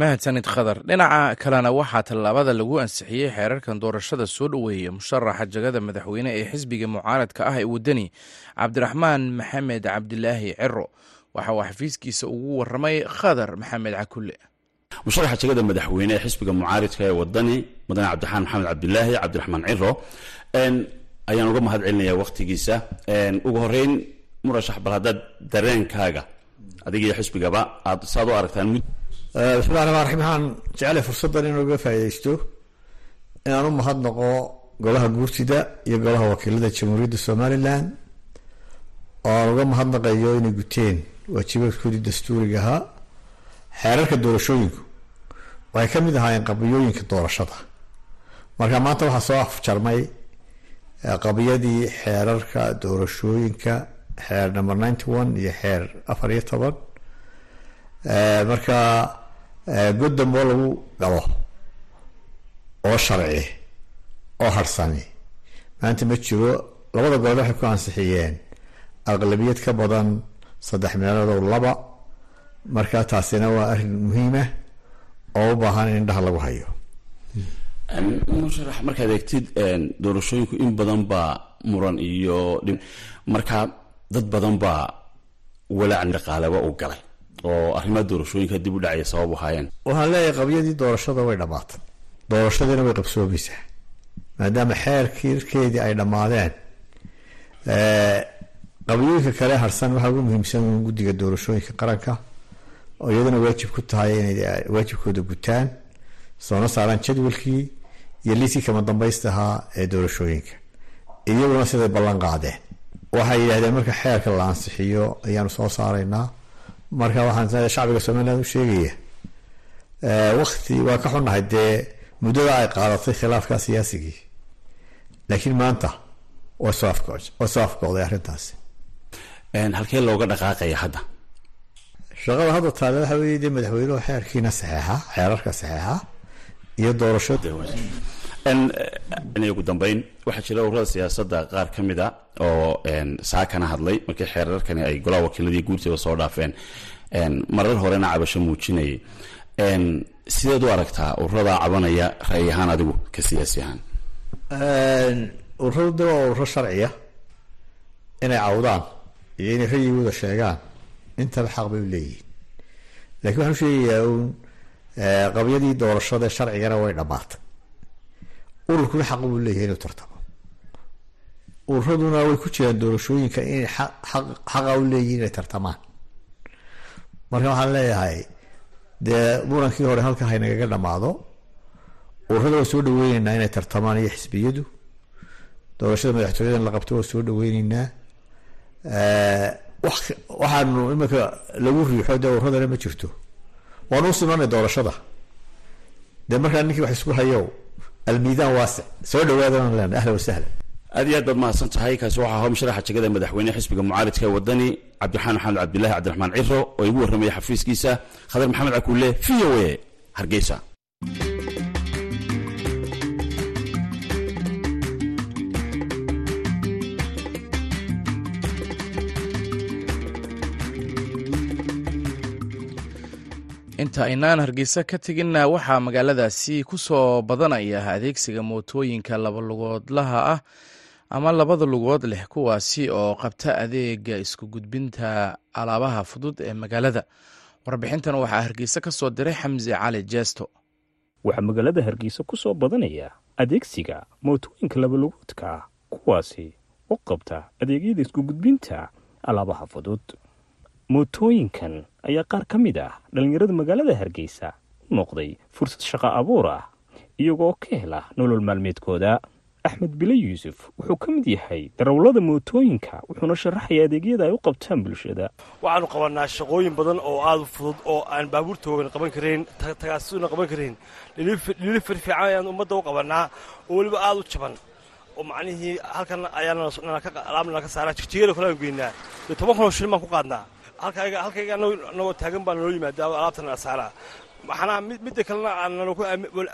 Mahadsanid khadar dhinaca kalena waxaa tallaabada lagu ansixiyey xeerarkan doorashada soo dhoweeya musharaxa jagada madaxweyne ee xisbiga mucaaradka ah ee waddani cabdiraxmaan maxamed cabdilaahi ciro waxa uu xafiiskiisa ugu waramay khadar maxamed cakulle musharaxa jagada madaxweyne ee xisbiga mucaaridka ee wadani mudane cabdiraxmaan maxamed cabdilaahi cabdiraxmaan ciro ayaan uga mahad celinayaa wakhtigiisa ugu horeyn murashax bal haddaad dareenkaaga adiga iyo xisbigaba aad saad u aragtaan raxmaan raxiim waxaan jeclay fursaddan inuu uga faa'iidaysto inaan u mahadnaqo golaha guurtida iyo golaha wakiilada jamhuuriyadda somalilan oo aan uga mahadnaqayo inay guteen waajibaadkoodii dastuuriga ahaa xeerarka doorashooyinku waxay ka mid ahaayeen qabiyooyinka doorashada. Marka maanta waxaa soo afjarmay qabiyadii xeerarka doorashooyinka xeer number ninety one iyo xeer afar iyo toban. Marka god dambe oo lagu galo oo sharci oo harsani maanta ma jiro. Labada golood waxay ku ansixiyeen aqlabiyad ka badan saddex meeloodoo laba marka taasina waa arrin muhiima oo u baahan in indhaha lagu hayo. Musharax markaad eegtid doorashooyinku in badan baa muran iyo marka dad badan baa walaac dhaqaaleba u galay oo arrimaha doorashooyinka dib u dhacaya sabab u haayeen. Waxaan leeyahay qabyadii doorashada way dhammaatay. Doorashadiina way qabsoomaysaa maadaama xeerkiirkeedii ay dhammaadeen. Qabyooyinka kale harsan waxaa ugu muhiimsan guddiga doorashooyinka qaranka oo iyaduna waajib ku tahay inay waajibkooda gutaan soona saaraan jadwalkii iyo liiskii kama dambaysta ahaa ee doorashooyinka. Iyaguna siday ballan qaadeen. Waxay yidhahdeen marka xeerka la ansixiyo ayaanu soo saaraynaa. Marka waxaan shacbiga somaliland u sheegaya wakti waa ka xunnahay dee muddada ay qaadatay khilaafka siyaasigii. Laakiin maanta waa soo afkooday arrintaasi. Halkee looga dhaqaaqaya hadda shaqada hadda taale waxa weeye dee madaxweynuhu xeerkiina saxeexa xeerarka saxeexa iyo doorasho. Ugu dambeyn waxaa jira ururada siyaasadda qaar ka mid a oo saakana hadlay markii xeerarkani ay golaha wakiiladii guurtooda soo dhaafeen. Marar horena cabasho muujinayay. Sideed u aragtaa ururada cabanaya ra'yi ahaan adigu ka siyaasi ahaan? Ururadu de waa ururo sharciya. Inay cawdaan iyo inay rayigooda sheegaan intaba xaq bay u leeyihiin lakiin waxaan u sheegayaa uun qabyadii doorashada sharcigana way dhammaatay ururkuna xaq buu leeyahay inuu tartamo ururaduna way ku jiraan doorashooyinka inay xaqa u leeyihiin inay tartamaan marka waxaan leeyahay dee murankii hore halka haynagaga dhamaado ururada waa soo dhaweyneynaa inay tartamaan iyo xisbiyadu doorashada madaxtooyada in la qabto waa soo dhaweyneynaa waxaanu iminka lagu riixo dee ururadana ma jirto. Waanu u simanay doorashada. Dee markaa ninkii wax isku hayow almiidaan waasic soo dhawaadaan len ahla wasahla aad iyo aad baad mahadsan tahay. Kaasi waxaa ahaa musharaxa jegada madaxweyne xisbiga mucaaridka ee wadani cabdiraxmaan maxamed cabdillahi cabdiraxmaan ciro oo igu warramaya xafiiskiisa khadar maxamed cakuule v o a hargeysa inta aynaan hargeysa ka teginna waxaa magaaladaasi ku soo badanaya adeegsiga mootooyinka labalugoodlaha ah ama labada lugood leh kuwaasi oo qabta adeega isku gudbinta alaabaha fudud ee magaalada. Warbixintan waxaa hargeysa ka soo diray xamsi cali jeesto waxaa magaalada hargeysa ku soo badanaya adeegsiga mootooyinka labalugoodka kuwaasi oo qabta adeegyada isku gudbinta alaabaha fudud mootooyinkan ayaa qaar ka mid ah dhallinyarada magaalada hargeysa u noqday fursad shaqo abuur ah iyagoo ka hela nolol maalmeedkooda. Axmed bile yuusuf wuxuu ka mid yahay darawallada mootooyinka wuxuuna sharaxaya adeegyada ay u qabtaan bulshada. Waxaanu qabanaa shaqooyin badan oo aada u fudud oo aan baabuurtoogan qaban karayn tagaasuna qaban karayn dhilifir fiican ayaan ummadda u qabanaa oo weliba aada u jaban. Oo macnihii halkan ayaalaabna ka saaraa jigjigada kale aan geynaa dee toban kunoo shilin baan ku qaadnaa halkayga anagoo taagan baa naloo yimaada alaabtana la saaraa maxanaa midda kalena aanaloku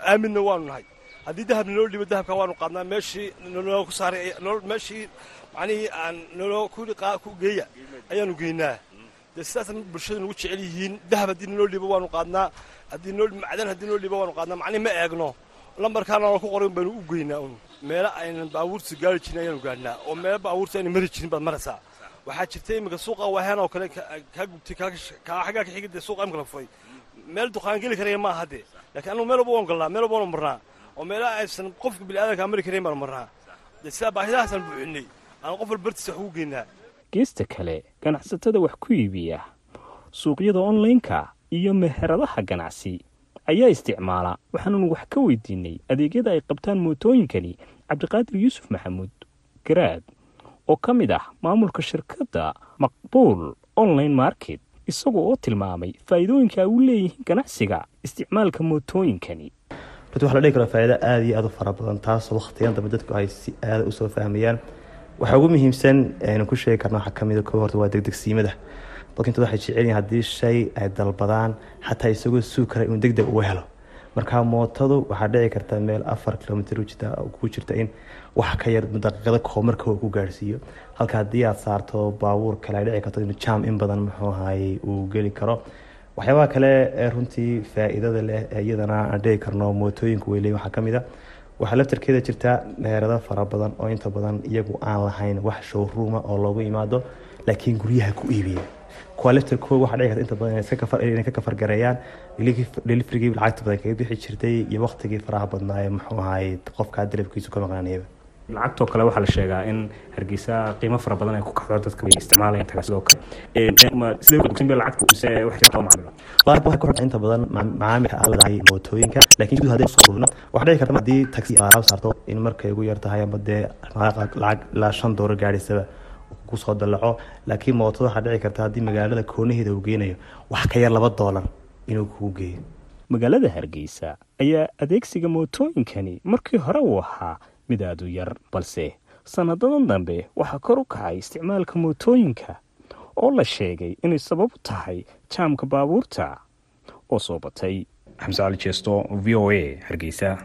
aaminna waanu nahay. Haddii dahab naloo dhibo dahabka waanu qaadnaa. Meeshii naloo ku saaray meeshii macnihii aan naloo ku geeya ayaanu geynaa. Dee sidaasa bulshada nagu jecel yihiin. Dahab haddii naloo dhibo waanu qaadnaa. Macdan haddii naloo dhibo waanu qaadnaa. Macnihi ma eegno. Lambarkaana nala ku qoran baanu u geynaa un. Meelo aynan baabuurta gaari jirin ayaanu gaadhnaa oo meelo baabuurta aynan mari jirin baad maraysaa waxaa jirta iminka suuqa waaheen oo kale kaa gubtay xaggaa imika la furay meel duqaan geli karaya ma aha dee laakiin annugu meel walba galnaa meel walba marnaa oo meelaha aysan qofka bini'aadankaa mari karayn baanu marnaa. Dee sidaa baahidahaasaan buuxinnay aan qof walba bartiisa wax ugu geynaa. Geesta kale ganacsatada wax ku iibiya suuqyada onlaynka iyo meheradaha ganacsi ayaa isticmaala. Waxaanunu wax ka weydiinay adeegyada ay qabtaan mootooyinkani cabdiqaadir yuusuf maxamuud garaad oo ka mid ah maamulka shirkadda maqbuul online market isagoo oo tilmaamay faa'iidooyinka ay u leeyihiin ganacsiga isticmaalka mootooyinkani. Horta waxa la dhihi karaa faa'iido aada iyo aada u fara badan taasoo wakhtiyan dambe dadku ay si aada u soo fahmayaan waxaa ugu muhiimsan aynu ku sheegi karna waxaa ka mida ko horta waa degdegsiimada dadka intood waxay jecel yihiin haddii shay ay dalbadaan xataa isagoo suug kara inuu deg deg uga helo. Marka mootadu waxaa dhici karta meel afar kilomitr ku jirta in wax ka yar daqiiqada koomarka uu ku gaarhsiiyo halka haddii aad saarto baabuur kale ay dhici karto in jaam in badan muxuu ahaye uu geli karo. Waxyaabaha kale ee runtii faa-iidada leh ee iyadana aan dhihi karno mootooyinka weyley waxaa ka mid a waxaa laftarkeeda jirta meherado fara badan oo inta badan iyagu aan lahayn wax showruuma oo loogu imaado laakiin guryaha ku iibiya. Kuwa laftarkooda dhici karta inta badan inay ka kafargareeyaan deliverigii lacagta badan kaga bixi jirtay iyo waqtigii faraha badnaa muxuu ahaye qofkaa dalabkiisu ka maqnaanayaba lacagtoo kale waxaa la sheegaa in hargeysa qiimo fara badan ay ku kaxdo dadka way isticmaalayaan tagaa sidoo kale. Inta badan macaamilka aad leedahay mootooyinka laakiin guud haddii soo ururino waxaa dhici karta haddii taxi alaab saarto in markay ugu yar tahay ama dee lacag ilaa shan doolar gaadhaysaba ku soo dalaco laakiin mootada waxaa dhici karta haddii magaalada koonaheeda uu geynayo wax ka yar laba doolar inuu kugu geeyo. Magaalada hargeysa ayaa adeegsiga mootooyinkani markii hore uu ahaa mid aada u yar balse sanadadan dambe waxaa kor u kacay isticmaalka mootooyinka oo la sheegay inay sabab u tahay jaamka baabuurta oo soo batay. Xamse cali jeesto v o a hargeysa.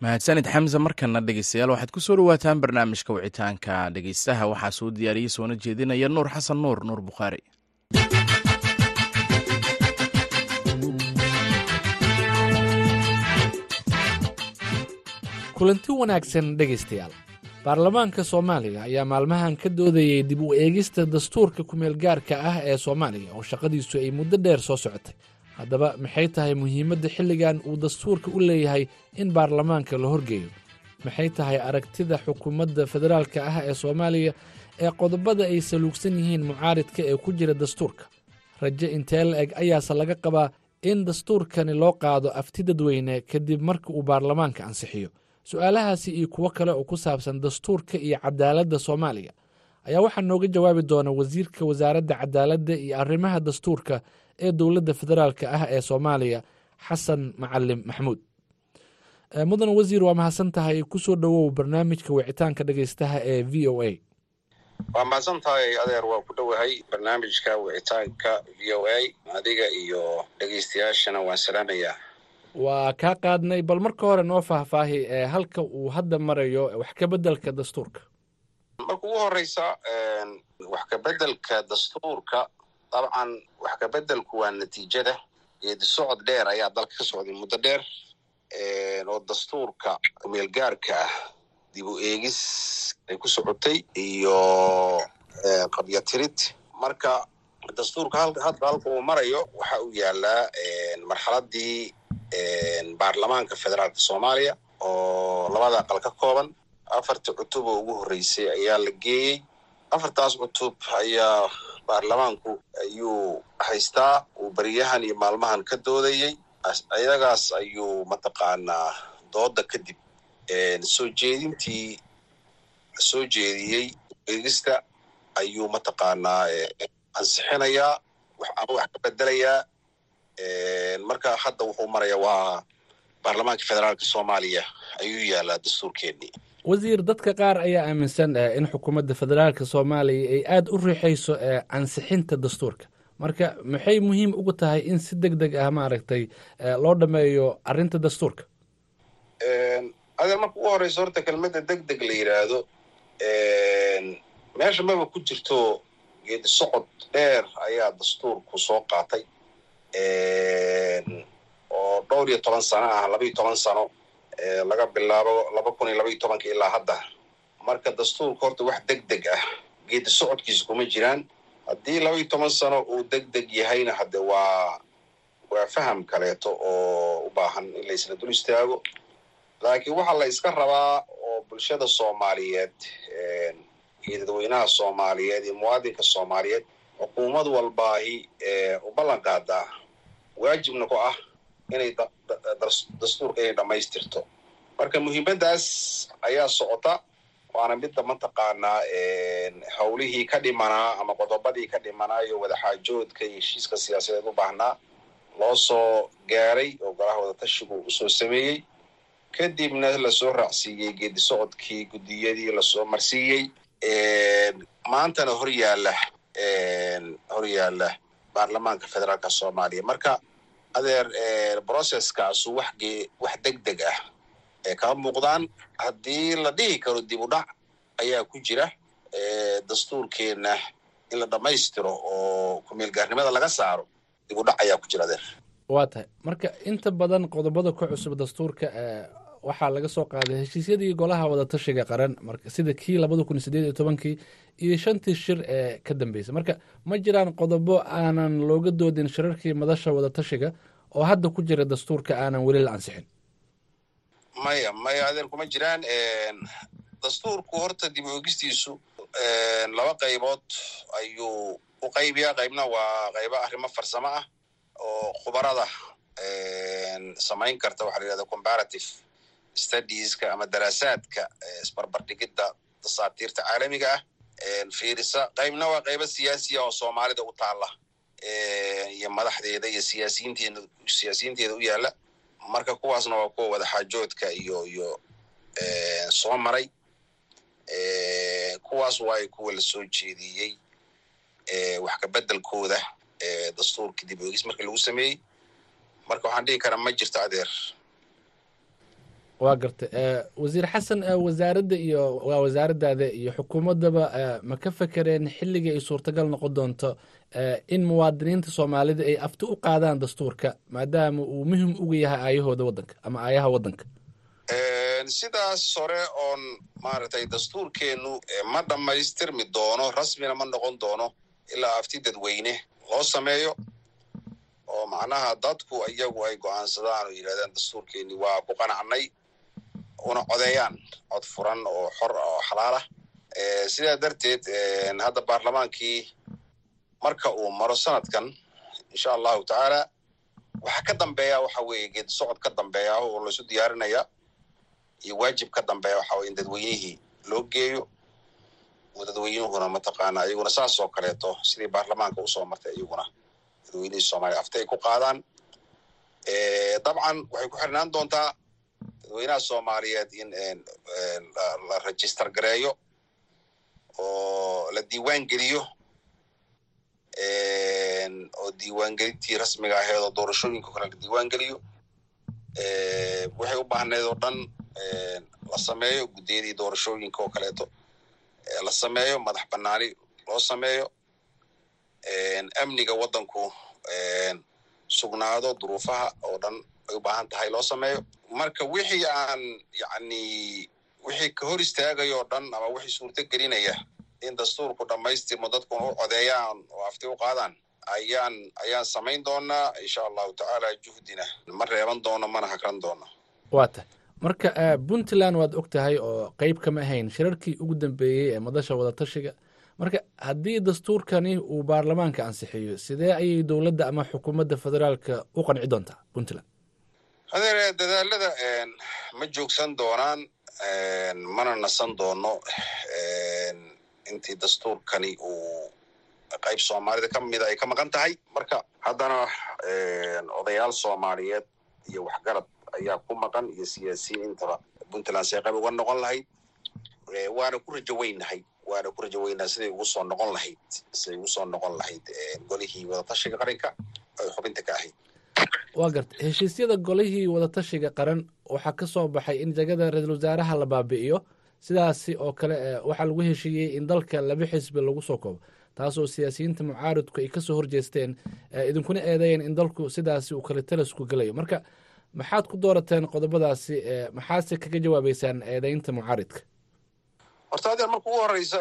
Mahadsanid xamse markana dhegeystayaal waxaad ku soo dhawaataan barnaamijka wicitaanka dhegeystaha. Waxaa soo diyaariyey soona jeedinaya nuur xasan nuur nuur bukhaari kulanti wanaagsan dhegaystayaal. Baarlamaanka soomaaliya ayaa maalmahan ka doodayay dib u eegista dastuurka kumeelgaarka ah ee soomaaliya oo shaqadiisu ay muddo dheer soo socotay. Haddaba maxay tahay muhiimadda xilligan uu dastuurka u leeyahay in baarlamaanka la horgeeyo? Maxay tahay aragtida xukuumadda federaalka ah ee soomaaliya ee qodobada ay saluugsan yihiin mucaaridka ee ku jira dastuurka? Raje intee la eg ayaase laga qabaa in dastuurkani loo qaado afti dadweyne kadib marka uu baarlamaanka ansixiyo su'aalahaasi iyo kuwo kale oo ku saabsan dastuurka iyo cadaaladda soomaaliya ayaa waxaa nooga jawaabi doona wasiirka wasaaradda cadaaladda iyo arrimaha dastuurka ee dowladda federaalka ah ee soomaaliya xasan macalim maxamuud. Mudan wasiir waa mahadsan tahay ku soo dhowow barnaamijka wicitaanka dhegeystaha ee v o a. Waa mahadsan tahay adeer waa ku dhowahay barnaamijka wicitaanka v o a. Adiga iyo dhegeystayaashana waan salaamayaa waa kaa qaadnay bal marka hore noo faahfaahi ee halka uu hadda marayo wax ka beddelka dastuurka. Marka ugu horeysa wax ka beddelka dastuurka dabcan wax ka beddelku waa natiijada. Geedi socod dheer ayaa dalka ka socday muddo dheer oo dastuurka kumeelgaarka ah dib u eegis ay ku socotay iyo qabyatirid marka dastuurka hadda halka uu marayo waxa uu yaalaa marxaladii baarlamaanka federaalka soomaaliya oo labada aqal ka kooban afarta cutub oo ugu horreysay ayaa la geeyey. Afartaas cutub ayaa baarlamaanku ayuu haystaa uu beriyahan iyo maalmahan ka doodayey. Ayagaas ayuu mataqaanaa dooda kadib soo jeedintii soo jeediyey eegista ayuu mataqaanaa ansixinayaa ama wax ka bedelayaa. Marka hadda wuxuu maraya waa baarlamaanka federaalka soomaaliya. Ayuu yaalaa dastuurkeennii. Wasiir dadka qaar ayaa aaminsan in xukuumadda federaalka soomaaliya ay aada u riixayso ansixinta dastuurka. Marka maxay muhiim ugu tahay in si deg deg ah maaragtay loo dhameeyo arrinta dastuurka? Adeer marka ugu horeyso horta kelmadda deg deg la yidhaahdo meesha maba ku jirto geedi socod dheer ayaa dastuurku soo qaatay oo dhowr iyo toban sano ah laba iyo toban sano laga bilaabo laba kun iyo laba iyo ilaa hadda. Marka dastuurka horta wax deg deg ah geedi socodkiisa kuma jiraan. Haddii laba iyo toban sano uu deg deg yahayna hadde waa waa faham kaleeto oo u baahan in la isla dul istaago. Laakiin waxaa la iska rabaa oo bulshada soomaaliyeed iyo dadweynaha soomaaliyeed iyo muwaadinka soomaaliyeed xukuumad walbaahi u ballan qaadaa waajibna ku ah inay dastuurka inay dhammaystirto. Marka muhiimaddaas ayaa socota waana midda mataqaanaa howlihii ka dhimanaa ama qodobadii ka dhimanaa iyo wadaxaajoodka iyo heshiiska siyaasadeed u baahnaa loo soo gaaray oo golaha wadatashigu u soo sameeyey. Kadibna la soo raacsiiyey geedi socodkii guddiyadii la soo marsiiyey maantana hor yaalla hor yaalla baarlamaanka federaalka soomaaliya. Marka adeer brocesskaasu wax wax deg deg ah ee kama muuqdaan haddii la dhihi karo dib u dhac ayaa ku jira dastuurkeenna in la dhammaystiro oo kumeelgaarnimada laga saaro dib u dhac ayaa ku jira adeer. Waa tahay. Marka inta badan qodobada ku cusub dastuurka waxaa laga soo qaaday heshiisyadii golaha wadatashiga qaran sida kii labada kun sideed iyo tobankii iyo shantii shir ee ka dambeysay. Marka ma jiraan qodobo aanan looga doodin shirarkii madasha wadatashiga oo hadda ku jira dastuurka aanan weli la ansixin. Maya maya adeer kuma jiraan dastuurku horta dib u egistiisu laba qaybood ayuu u qaybiyaa qaybna waa qaybo arrimo farsamo ah oo khubarada samayn karta waxaa la yidhahda comparative studieska ama daraasaadka isbarbardhigidda dasaatiirta caalamiga ah fiirisa. Qaybna waa qaybo siyaasiya oo soomaalida u taalla iyo madaxdeeda iyo siyaasiyiinteeda siyaasiyiinteeda u yaalla. Marka kuwaasna waa kuwa wadaxaajoodka iyo iyo soo maray. Kuwaas waay kuwa la soo jeediyey wax ka beddelkooda dastuurka dib oegis markii lagu sameeyey. Marka waxaan dhihi karaa ma jirto adeer waa garta wasiir xasan wasaaradda iyo waa wasaaraddaada iyo xukuumaddaba ma ka fekereen xilligii ay suurtagal noqon doonto in muwaadiniinta soomaalida ay afti u qaadaan dastuurka maadaama uu muhiim uga yahay aayahooda waddanka ama aayaha waddanka? Sidaas hore oon maaragtay dastuurkeennu ma dhammaystirmi doono rasmina ma noqon doono ilaa afti dadweyne loo sameeyo oo macnaha dadku iyagu ay go'aansadaan oo yidhahdaan dastuurkeenni waa ku qanacnay una codeeyaan cod furan oo xor oo xalaal ah. Sidaa darteed hadda baarlamaankii marka uu maro sanadkan insha allahu tacaala waxa ka dambeeya waxa weeye geedi socod ka dambeeya oo laisu diyaarinaya iyo waajib ka dambeeya waxa weye in dadweynihii loo geeyo dadweynuhuna mataqaana iyaguna saas oo kaleeto sidii baarlamaanka u soo martay iyaguna dadweynihii soomaaliya afta ay ku qaadaan. Dabcan waxay ku xirnaan doontaa dadweynaha soomaaliyeed in la register gareeyo oo la diiwaan geliyo oo diiwaangelintii rasmiga aheed oo doorashooyinka kale la diiwaan geliyo waxay u baahneed oo dhan la sameeyo guddiyadii doorashooyinka oo kaleeto la sameeyo madax banaani loo sameeyo amniga waddanku sugnaado duruufaha oo dhan ay u baahan tahay loo sameeyo. Marka wixii aan yacni wixii ka hor istaagayo dhan ama wixii suurto gelinaya in dastuurku dhammaystirmo dadkuna u codeeyaan oo afti u qaadaan ayaan ayaan samayn doonaa insha allahu tacaala juhdina. Ma reeban doono mana hakran doono. Waa tahay marka puntland waad og tahay oo qeyb kama ahayn shirarkii ugu dambeeyey ee madasha wadatashiga. Marka haddii dastuurkani uu baarlamaanka ansixiyo sidee ayay dowladda ama xukuumadda federaalka u qanci doontaa puntland hadeer dadaalada ma joogsan doonaan mana nasan doono intii dastuurkani uu qayb soomaalida ka mida ay ka maqan tahay. Marka haddana odayaal soomaaliyeed iyo waxgarad ayaa ku maqan iyo siyaasiyiin intaba puntland see qayb uga noqon lahayd waana ku rajo weynahay waana ku rajo weynaha siday ugu soo noqon lahayd siday ugu soo noqon lahayd golihii wadatashiga qaranka ay xubinta ka ahayd waa garta heshiisyada golihii wadatashiga qaran waxaa ka soo baxay in jagada ra'iisul wasaaraha la baabi'iyo sidaasi oo kale waxaa lagu heshiiyey in dalka laba xisbi lagu soo koobo taasoo siyaasiyiinta mucaaridku ay ka soo horjeesteen idinkuna eedeeyeen in dalku sidaasi uu kale talasku gelayo marka maxaad ku doorateen qodobadaasi maxaase kaga jawaabeysaan eedeynta mucaaridka? Horta adeer marka ugu horeysa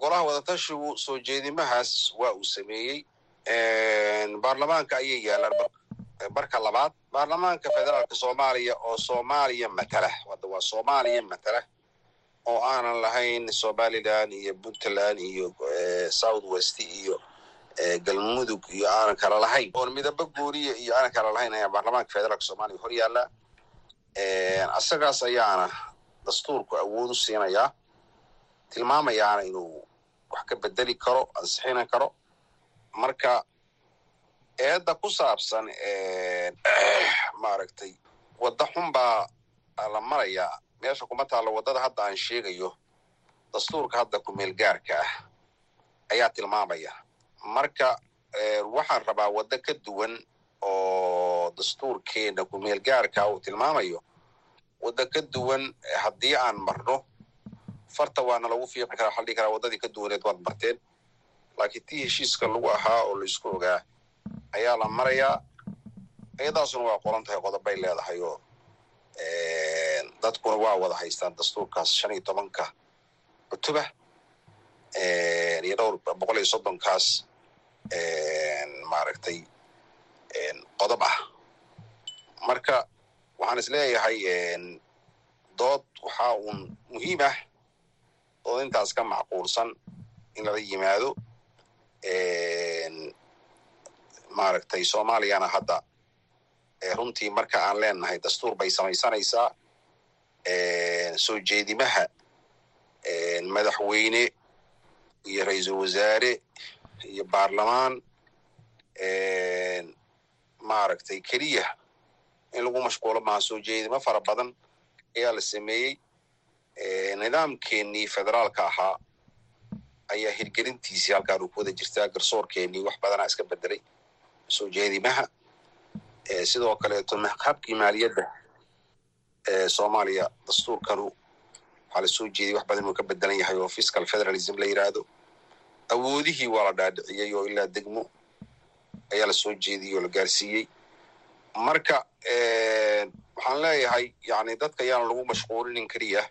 golaha wadatashigu soo jeedimahaas waa uu sameeyey baarlamaanka ayay yaalaan marka labaad baarlamaanka federaalka soomaaliya oo soomaaliya matala hadda waa soomaaliya matala oo aanan lahayn somalilan iyo puntland iyo south west iyo galmudug iyo aanan kala lahayn. Oon midabo gooniya iyo aanan kala lahayn ayaa baarlamaanka federaalka soomaaliya hor yaallaa asagaas ayaana dastuurku awood u siinayaa tilmaamayaana inuu wax ka bedeli karo ansixina karo. Marka eedda ku saabsan maaragtay wadda xun baa la marayaa meesha kuma taallo waddada hadda aan sheegayo dastuurka hadda kumeel gaarka ah ayaa tilmaamaya. Marka waxaan rabaa waddo ka duwan oo dastuurkeena kumeel gaarka uu tilmaamayo waddo ka duwan haddii aan marno farta waana lagu fiiqi karaa waxaa la dhihi karaa waddadii ka duwaneed waad marteen. Laakiin tii heshiiska lagu ahaa oo la isku ogaa ayaa la marayaa iyadaasuna waa qoran tahay qodobay leedahay oo dadkuna waa wada haystaan dastuurkaas shan iyo tobanka cutuba iyo dhowr boqol iyo soddonkaas maaragtay qodob ah. Marka waxaan is leeyahay dood waxaa uun muhiim ah dood intaas ka macquulsan in lala yimaado maaragtay soomaaliyana hadda runtii marka aan leenahay dastuur bay samaysanaysaa. Soo jeedimaha madaxweyne iyo ra'iisul wasaare iyo baarlamaan maaragtay keliya in lagu mashquulo maaha soo jeedimo fara badan ayaa la sameeyey. Nidaamkeenii federaalka ahaa ayaa hirgelintiisii halkaan uu ku wada jirtaa garsoorkeenii wax badanaa iska bedelay soo jeedimaha sidoo kaleeto habkii maaliyadda soomaaliya dastuurkanu waxaa la soo jeediyay wax badan inuu ka bedelan yahay oo fiscal federalism la yidhaahdo awoodihii waa la dhaadhiciyey oo ilaa degmo ayaa la soo jeediyey oo la gaarsiiyey. Marka waxaan leeyahay yani dadka yaan lagu mashquulinin keliya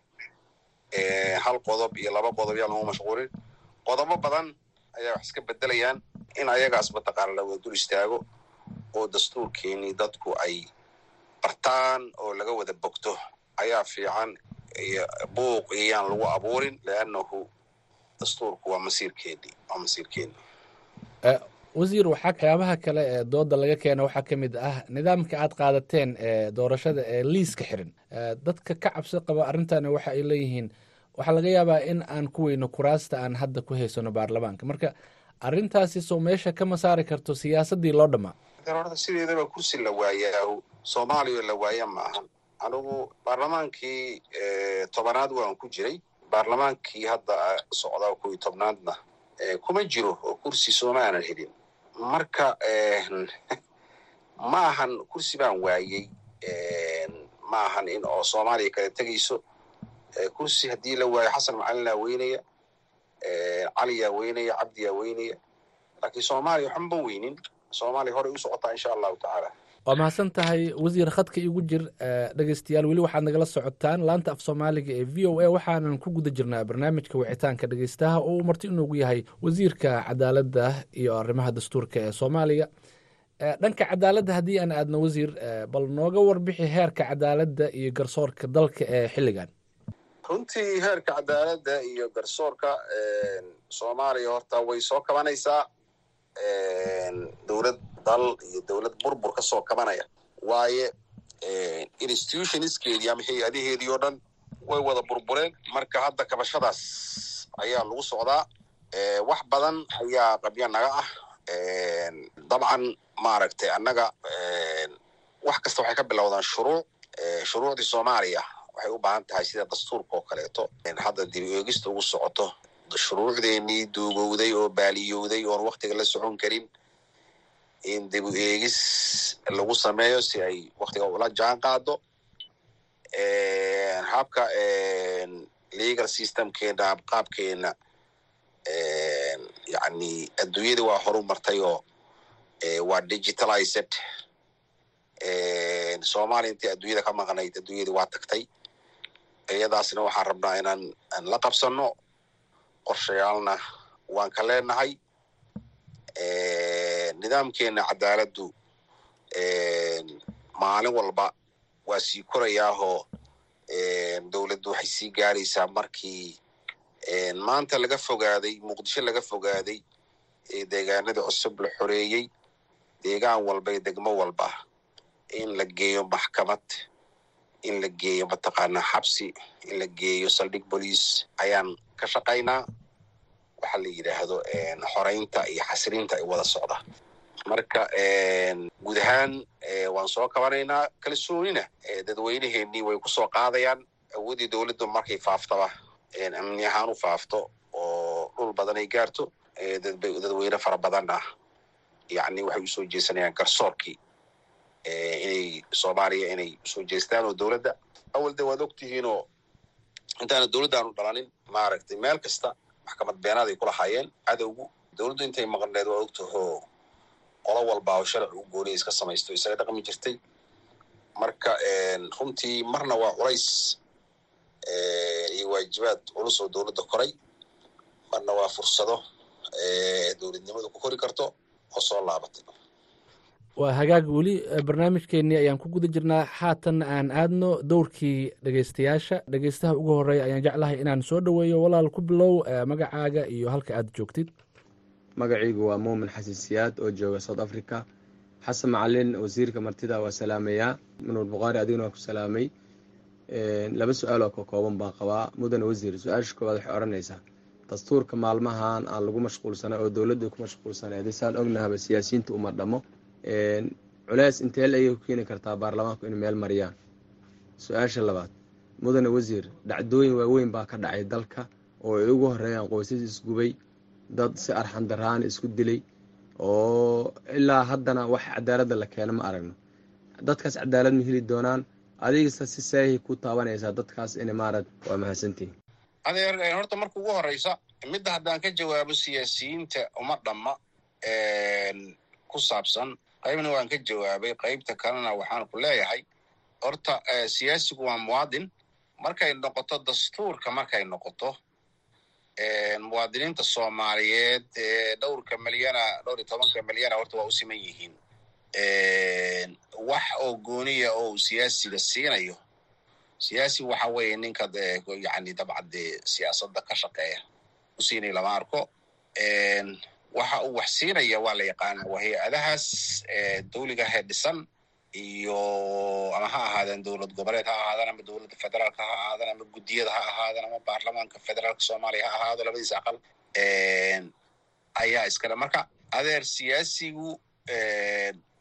hal qodob iyo laba qodob yaan lagu mashquulin. Qodobo badan ayaa wax iska bedelayaan in ayagaas mataqaana la wada dul istaago oo dastuurkeenii dadku ay bartaan oo laga wada bogto. Ayaa fiican buuq iyaan lagu abuurin leannahu dastuurku waa masiirkeennii waa masiirkeennii wasiir waxaa waxyaabaha kale ee dooda laga keena waxaa ka mid ah nidaamka aad qaadateen ee doorashada ee liiska xiran dadka ka cabsi qaba arrintani waxa ay leeyihiin waxaa laga yaabaa in aan ku weyno kuraasta aan hadda ku haysano baarlamaanka. Marka arrintaasi soo meesha kama saari karto siyaasaddii loo dhammaa horta sideedaba kursi la waayaa soomaaliya la waaya maahan anigu baarlamaankii tobanaad waan ku jiray. Baarlamaankii hadda socdaa kow iyo tobnaadna kuma jiro oo kursi sooma aanan helin. Marka ma ahan kursi baan waayey ma ahan in oo soomaaliya kala tegayso kursi haddii la waayo xasan macalinaa weynaya caliyaa weynaya cabdiyaa weynaya laakiin soomaaliya waxanba weynin. Soomaaliya horey u socotaa insha allahu tacaala. Waa mahadsan tahay wasiir khadka igu jir dhegeystayaal. Weli waxaad nagala socotaan laanta af soomaaliga ee v o a. Waxaanan ku guda jirnaa barnaamijka wicitaanka dhegeystaha oo uu marti inoogu yahay wasiirka cadaaladda iyo arrimaha dastuurka ee soomaaliya dhanka cadaaladda haddii aan aadno wasiir bal nooga warbixi heerka cadaaladda iyo garsoorka dalka ee xilligan runtii heerka cadaaladda iyo garsoorka soomaaliya horta way soo kabanaysaa. Dowlad dal iyo dowlad burbur ka soo kabanaya. Waaye institutionskeedii ama hay'adaheedii oo dhan way wada burbureen. Marka hadda kabashadaas ayaa lagu socdaa. Wax badan ayaa qabya naga ah. Dabcan maaragtay annaga wax kasta waxay ka bilowdaan shuruuc. Shuruucdii soomaaliya waxay u baahan tahay sida dastuurka oo kaleeto. Hadda dib eegista ugu socoto shuruucdeenii duugowday oo baaliyowday oon waktiga la socon karin in dib u eegis lagu sameeyo si ay waktiga ula jaan qaado habka legal systemkeena qaabkeena yani adduunyada waa horu martay oo waa digitalized. Soomaaliya intii adduunyada ka maqnayd adduunyada waa tagtay iyadaasna waxaan rabnaa inaan aan la qabsano qorshayaalna waan ka leenahay. Nidaamkeena cadaaladdu maalin walba waa sii korayaahoo dowladdu waxay sii gaaraysaa markii maanta laga fogaaday muqdisho laga fogaaday ee deegaanada cusub la xoreeyey. Deegaan walba iyo degmo walba in la geeyo maxkamad in la geeyo mataqaanaa xabsi in la geeyo saldhig boliis ayaan ka shaqaynaa waxaa la yidhaahdo xoraynta iyo xasilinta ay wada socda marka guud ahaan waan soo kabanaynaa kalsoonina dadweyneheenii way ku soo qaadayaan awooddii dowladdu markay faaftaba amni ahaan u faafto oo dhul badan ay gaarto dadweyne fara badan ah yacni waxay u soo jeesanayaan garsoorkii inay soomaaliya inay u soo jeestaan oo dowladda awal de waad ogtihiinoo intaana dowladdaanu dhalanin maaragtay meel kasta maxkamad beenaad ay ku lahaayeen cadowgu dowladdu intay maqneed waa ogtaho qolo walba oo sharci u gooniya iska samaysto isaga dhaqmi jirtay marka runtii marna waa culays iyo waajibaad culus oo dowladda koray marna waa fursado dowladnimadu ku kori karto oo soo laabatay waa hagaag weli barnaamijkeennii ayaan ku guda jirnaa. Haatan aan aadno dowrkii dhegeystayaasha dhegeystaha ugu horreeya ayaan jeclahay inaan soo dhoweeyo walaal ku bilow magacaaga iyo halka aad joogtid. Magacaygu waa muumin xasan siyaad oo jooga south africa. Xasan macalin wasiirka martida waa salaameyaa manuur bukhaari adiguna waa ku salaamay. Laba su'aal oo ka kooban baan qabaa. Mudane wasiir su'aasha koowaad waxay odhanaysaa dastuurka maalmahan aan lagu mashquulsana oo dowladda ku mashquulsaneeday saan ognahaba siyaasiyiinta uma dhamo culeys intee la ayay ku keeni kartaa baarlamaanku inay meel mariyaan? Su'aasha labaad mudane wasiir dhacdooyin waaweyn baa ka dhacay dalka oo ay ugu horeeyaan qoysas isgubay dad si arxan daraan isku dilay oo ilaa haddana wax cadaaladda la keeno ma aragno. Dadkaas cadaalad ma heli doonaan? Adigasa si saahi ku taabanaysaa dadkaas ina maarad waa mahadsantihin adeer horta marka ugu horeysa midda haddaan ka jawaabo siyaasiyiinta uma dhamma ku saabsan qaybna waan ka jawaabay. Qaybta kalena waxaan ku leeyahay horta siyaasigu waa muwaadin. Markay noqoto dastuurka markay noqoto muwaadiniinta soomaaliyeed dhowrka milyana dhowr iyo tobanka milyana horta waa u siman yihiin. Wax oo gooniya oo siyaasiga siinayo siyaasi waxa weeye ninka yani dabcan dee siyaasadda ka shaqeeya u lama arko waxa uu wax siinaya waa la yaqaana waa hay'adahaas dawligahe dhisan iyo ama ha ahaadeen dowlad goboleed ha ahaadaan ama dowladda federaalka ha ahaadaan ama guddiyada ha ahaadaan ama baarlamaanka federaalka soomaaliya ha ahaado labadiisa aqal ayaa iskale. Marka adeer siyaasigu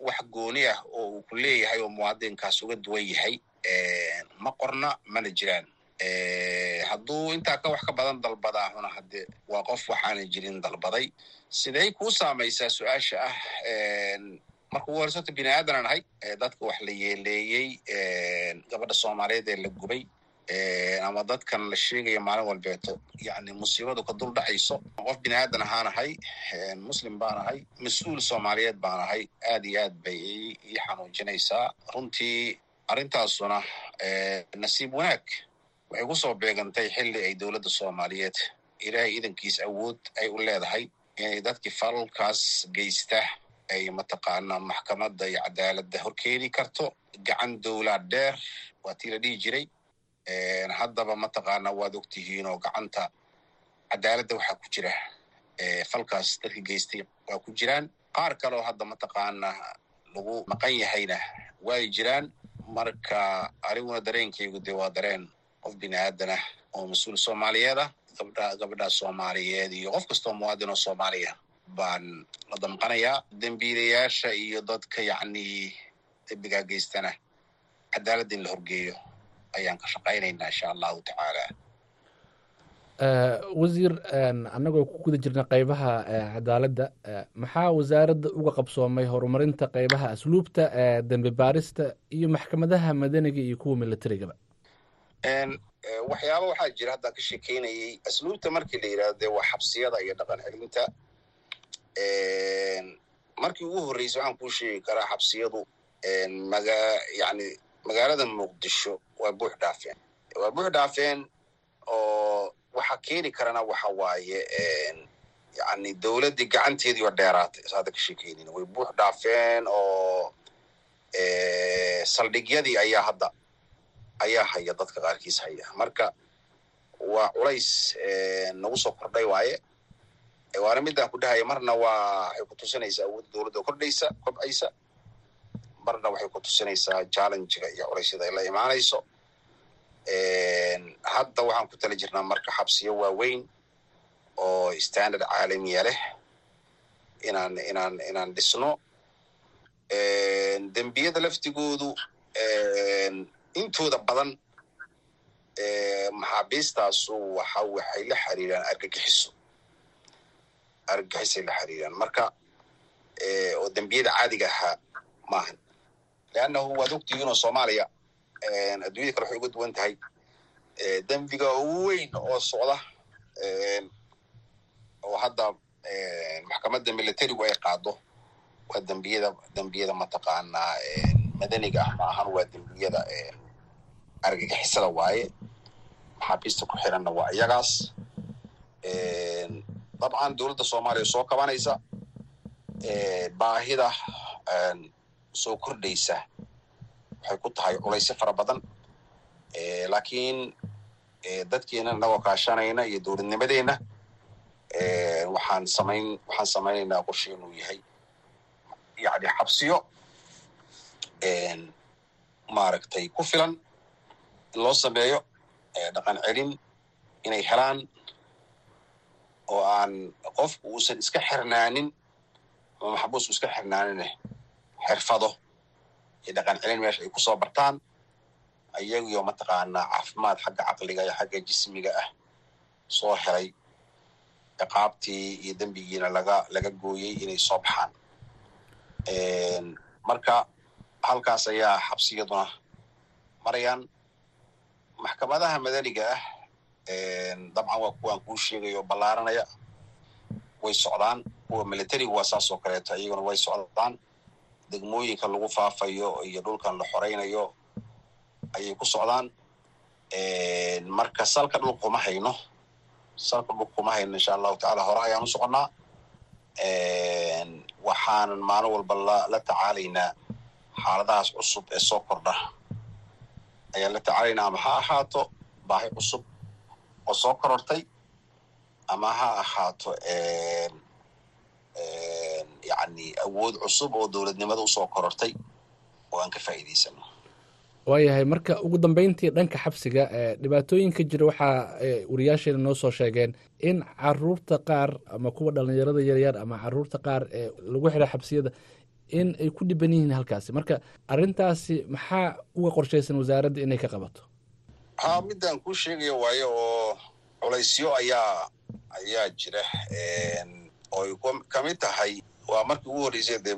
wax gooni ah oo uu ku leeyahay oo muwaadinkaas uga duwan yahay ma qorna mana jiraan. Hadduu intaa ka wax ka badan dalbadaahuna hadde waa qof waxaanan jirin dalbaday siday kuu saamaysaa su'aasha ah marka ugu horeysa horta bini aadan aan ahay dadka wax la yeeleeyey gabadha soomaaliyeed ee la gubay ama dadkan la sheegaya maalin walbeeto yani musiibadu ka dul dhacayso. Qof bini aadan ahaan ahay muslim baan ahay mas'uul soomaaliyeed baan ahay aad iyo aad bay ii xanuujinaysaa. Runtii arrintaasuna nasiib wanaag waxay ku soo beegantay xilli ay dowladda soomaaliyeed ilaahay idankiis awood ay u leedahay inay dadkii falalkaas geysta ay mataqaanaa maxkamadda iyo cadaaladda horkeeni karto. Gacan dowlad dheer waa tii la dhihi jiray. Haddaba mataqaanaa waad ogtihiin oo gacanta cadaaladda waxaa ku jira falkaas dadka geystay waa ku jiraan. Qaar kaleoo hadda mataqaanaa lagu maqan yahayna way jiraan. Marka aniguna dareenkaygu dee waa dareen qof bini aadanah oo mas'uul soomaaliyeed ah gabdha gabadha soomaaliyeed iyo qof kastoo muwaadin oo soomaaliya baan la damqanayaa dembiilayaasha iyo dadka yacni dembigaa geystana. Cadaaladda in la horgeeyo ayaan ka shaqaynaynaa insha allahu tacaala. Wasiir annagoo ku guda jirna qeybaha cadaaladda maxaa wasaaradda uga qabsoomay horumarinta qeybaha asluubta dembi baarista iyo maxkamadaha madaniga iyo kuwa militarigaba waxyaaba waxaa jira haddaan ka shekeynayay asluubta markii la yidhahdo waa xabsiyada iyo dhaqan celinta. Markii ugu horreysay waxaan kuu sheegi karaa xabsiyadu maga yani magaalada muqdisho waa buux dhaafeen waa buux dhaafeen oo waxa keeni karana waxa waaye yani dowladdii gacanteedii oo dheeraatay saada ka sheekeynin way buux dhaafeen oo saldhigyadii ayaa hadda ayaa haya dadka qaarkiis haya. Marka waa culays nagu soo kordhay waaye. Waana midaan ku dhahaya marna waa waxay ku tusinaysaa awoodda dowladda kordhaysa kobcaysa. Marna waxay ku tusinaysaa challengiga iyo culaysyada ay la imaanayso. Hadda waxaan ku tala jirnaa marka xabsiyo waaweyn oo standard caalamiya leh. Inaan inaan inaan dhisno. Dembiyada laftigoodu intooda badan maxaabiistaasu waxa waxay la xiriiraan argagixiso. Argagixisay la xiriiraan. Marka oo dembiyada caadiga ahaa maahan leannahu waad ogtihiin oo soomaaliya adduunyada kale waxay uga duwan tahay. Dembiga weyn oo socda oo hadda maxkamadda militarigu ay qaado waa dembiyada dembiyada mataqaanaa madaniga ah maahan waa dembiyada argagixisada waaye. Maxaabiista ku xiranna waa iyagaas. Dabcan dowladda soomaaliya soo kabanaysa. Baahida soo kordhaysa. Waxay ku tahay culaysyo fara badan. Laakiin dadkeena inagoo kaashanayna iyo dowladnimadeenna waxaan samayn waxaan samaynaynaa qorshe inuu yahay yani xabsiyo. Maaragtay ku filan loo sameeyo dhaqan celin inay helaan oo aan qofku uusan iska xirnaanin ama maxbuusku iska xirnaanine xirfado iyo dhaqan celin meesha ay ku soo bartaan ayagiyo mataqaanaa caafimaad xagga caqliga iyo xagga jismiga ah soo helay ciqaabtii iyo dembigiina laga laga gooyey inay soo baxaan. Marka halkaas ayaa xabsiyaduna marayaan maxkamadaha madaniga ah dabcan waa kuwaan kuu sheegayo ballaaranaya way socdaan. Kuwa militariga waa saas oo kaleeto iyaguna way socdaan. Degmooyinka lagu faafayo iyo dhulkan la xoraynayo ayay ku socdaan. Marka salka dhulka kuma hayno salka dhulka kuma hayno insha allahu tacala hore ayaan u soconnaa. Waxaanan maalin walba la tacaalaynaa xaaladahaas cusub ee soo kordha ayaan la tacaalaynaa ama ha ahaato baahi cusub oo soo korortay ama ha ahaato yani awood cusub oo dowladnimada u soo korortay oo aan ka faa'iidaysano waayahay marka ugu dambeyntii dhanka xabsiga dhibaatooyinka jira waxaa wariyaasheena noo soo sheegeen in carruurta qaar ama kuwa dhalinyarada yaryar ama carruurta qaar ee lagu xira xabsiyada in ay ku dhiban yihiin halkaasi. Marka arintaasi maxaa uga qorshaysan wasaaradda inay ka qabato? Ha midaan kuu sheegaya waayo oo culaysyo ayaa ayaa jira. Oo ay ka mid tahay waa markii ugu horreysay dee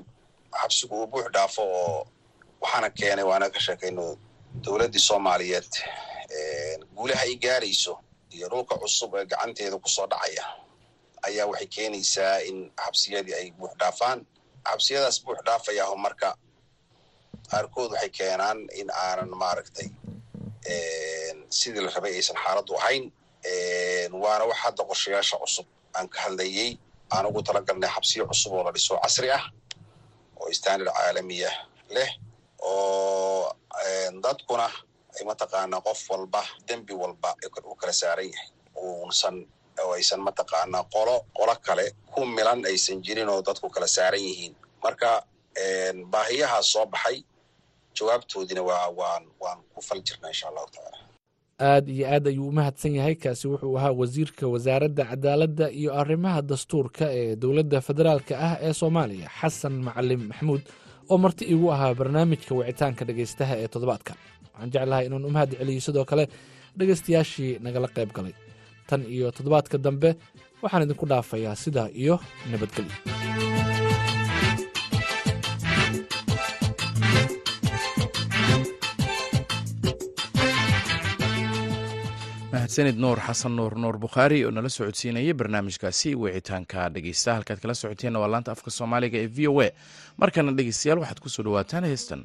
xabsigu uu buux dhaafo oo waxaana keenay waana ka sheekayno dowladdii soomaaliyeed guulaha ay gaarayso iyo dhulka cusub ee gacanteeda ku soo dhacaya. Ayaa waxay keenaysaa in xabsiyadii ay buux dhaafaan xabsiyadaas buux dhaafayaho marka qaarkood waxay keenaan in aanan maaragtay sidii la rabay aysan xaaladdu ahayn waana wax hadda qorshayaasha cusub aan ka hadlayey aan ugu talagalnay xabsiyo cusub oo la dhiso casri ah oo standard caalamiya leh oo dadkuna ay mataqaanaa qof walba dembi walba uu kala saaran yahay uusan aysan mataqaanaa qolo qolo kale ku milan aysan jirin oo dadku kala saaran yihiin. Marka baahiyahaas soo baxay jawaabtoodina waa waan waan ku fal jirnaa insha allahu tacaala. Aad iyo aad ayuu u mahadsan yahay kaasi wuxuu ahaa wasiirka wasaaradda cadaaladda iyo arrimaha dastuurka ee dowladda federaalka ah ee soomaaliya xasan macalin maxamuud oo marti igu ahaa barnaamijka wicitaanka dhegaystaha ee toddobaadka. Waxaan jeclahay inaan u mahad celiyo sidoo kale dhegaystayaashii nagala qayb galay tan iyo toddobaadka dambe waxaan idinku dhaafayaa sidaa iyo nabadgelyo. Mahadsanid nuur xasan nuur nuur bukhaari oo nala socodsiinayay barnaamijkaasi wicitaanka dhegeysta halkaad kala socoteenna waa laanta afka soomaaliga ee v o a. Markana dhegeystayaal waxaad ku soo dhawaataan heestan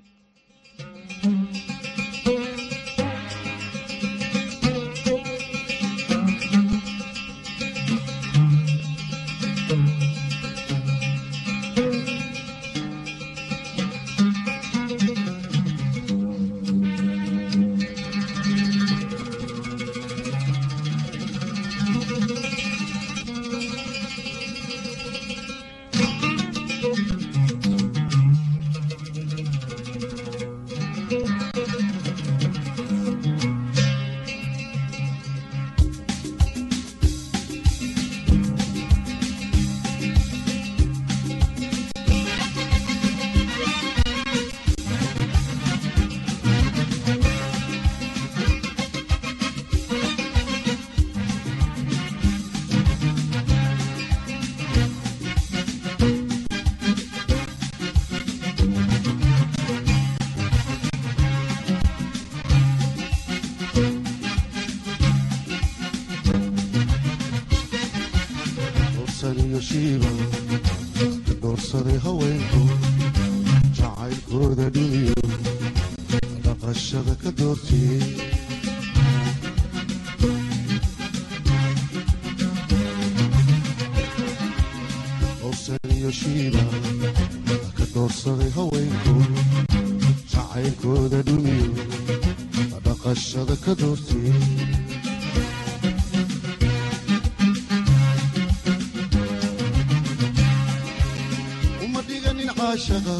uma dhiganin caashaqa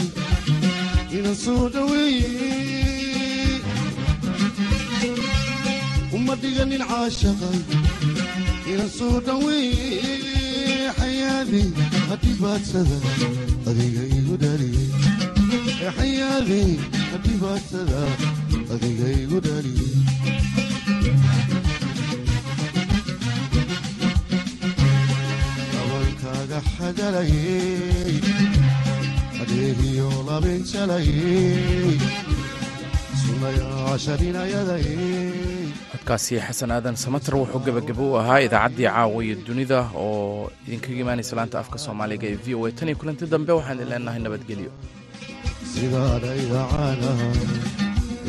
inan soo dhaweeye uma dhiganin caashaqa inan soo dhaweeye xayaadi hadhibaadsada adeegiyo codkaasi xasan aadan samater wuxuu gebagabo u ahaa idaacaddii caawa iyo dunida oo idinkaga imaanaysa laanta afka soomaaliga ee v o a. Tan iyo kulanti dambe waxaan idin leenahay nabadgelyo. Sidaadhayda caanaha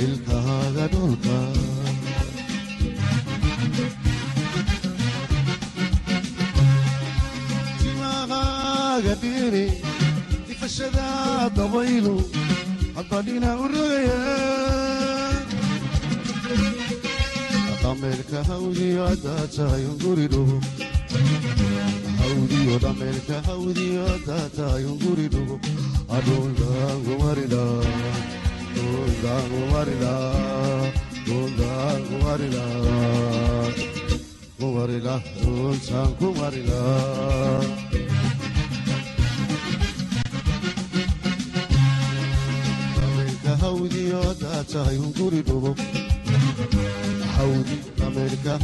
ilkahaaga dhulka timahaaga dhiiri difashada dabaylu hadbadhina u rogaya dhameerka hawdiyo haddaa tahay unguri dhugo hawdiyo dhameerka hawdiyo haddaa tahay unguri dhugo adhundaangumarida dhundaangumarida dhundaangumarida kumarila dhuntaan kumarila dhameerka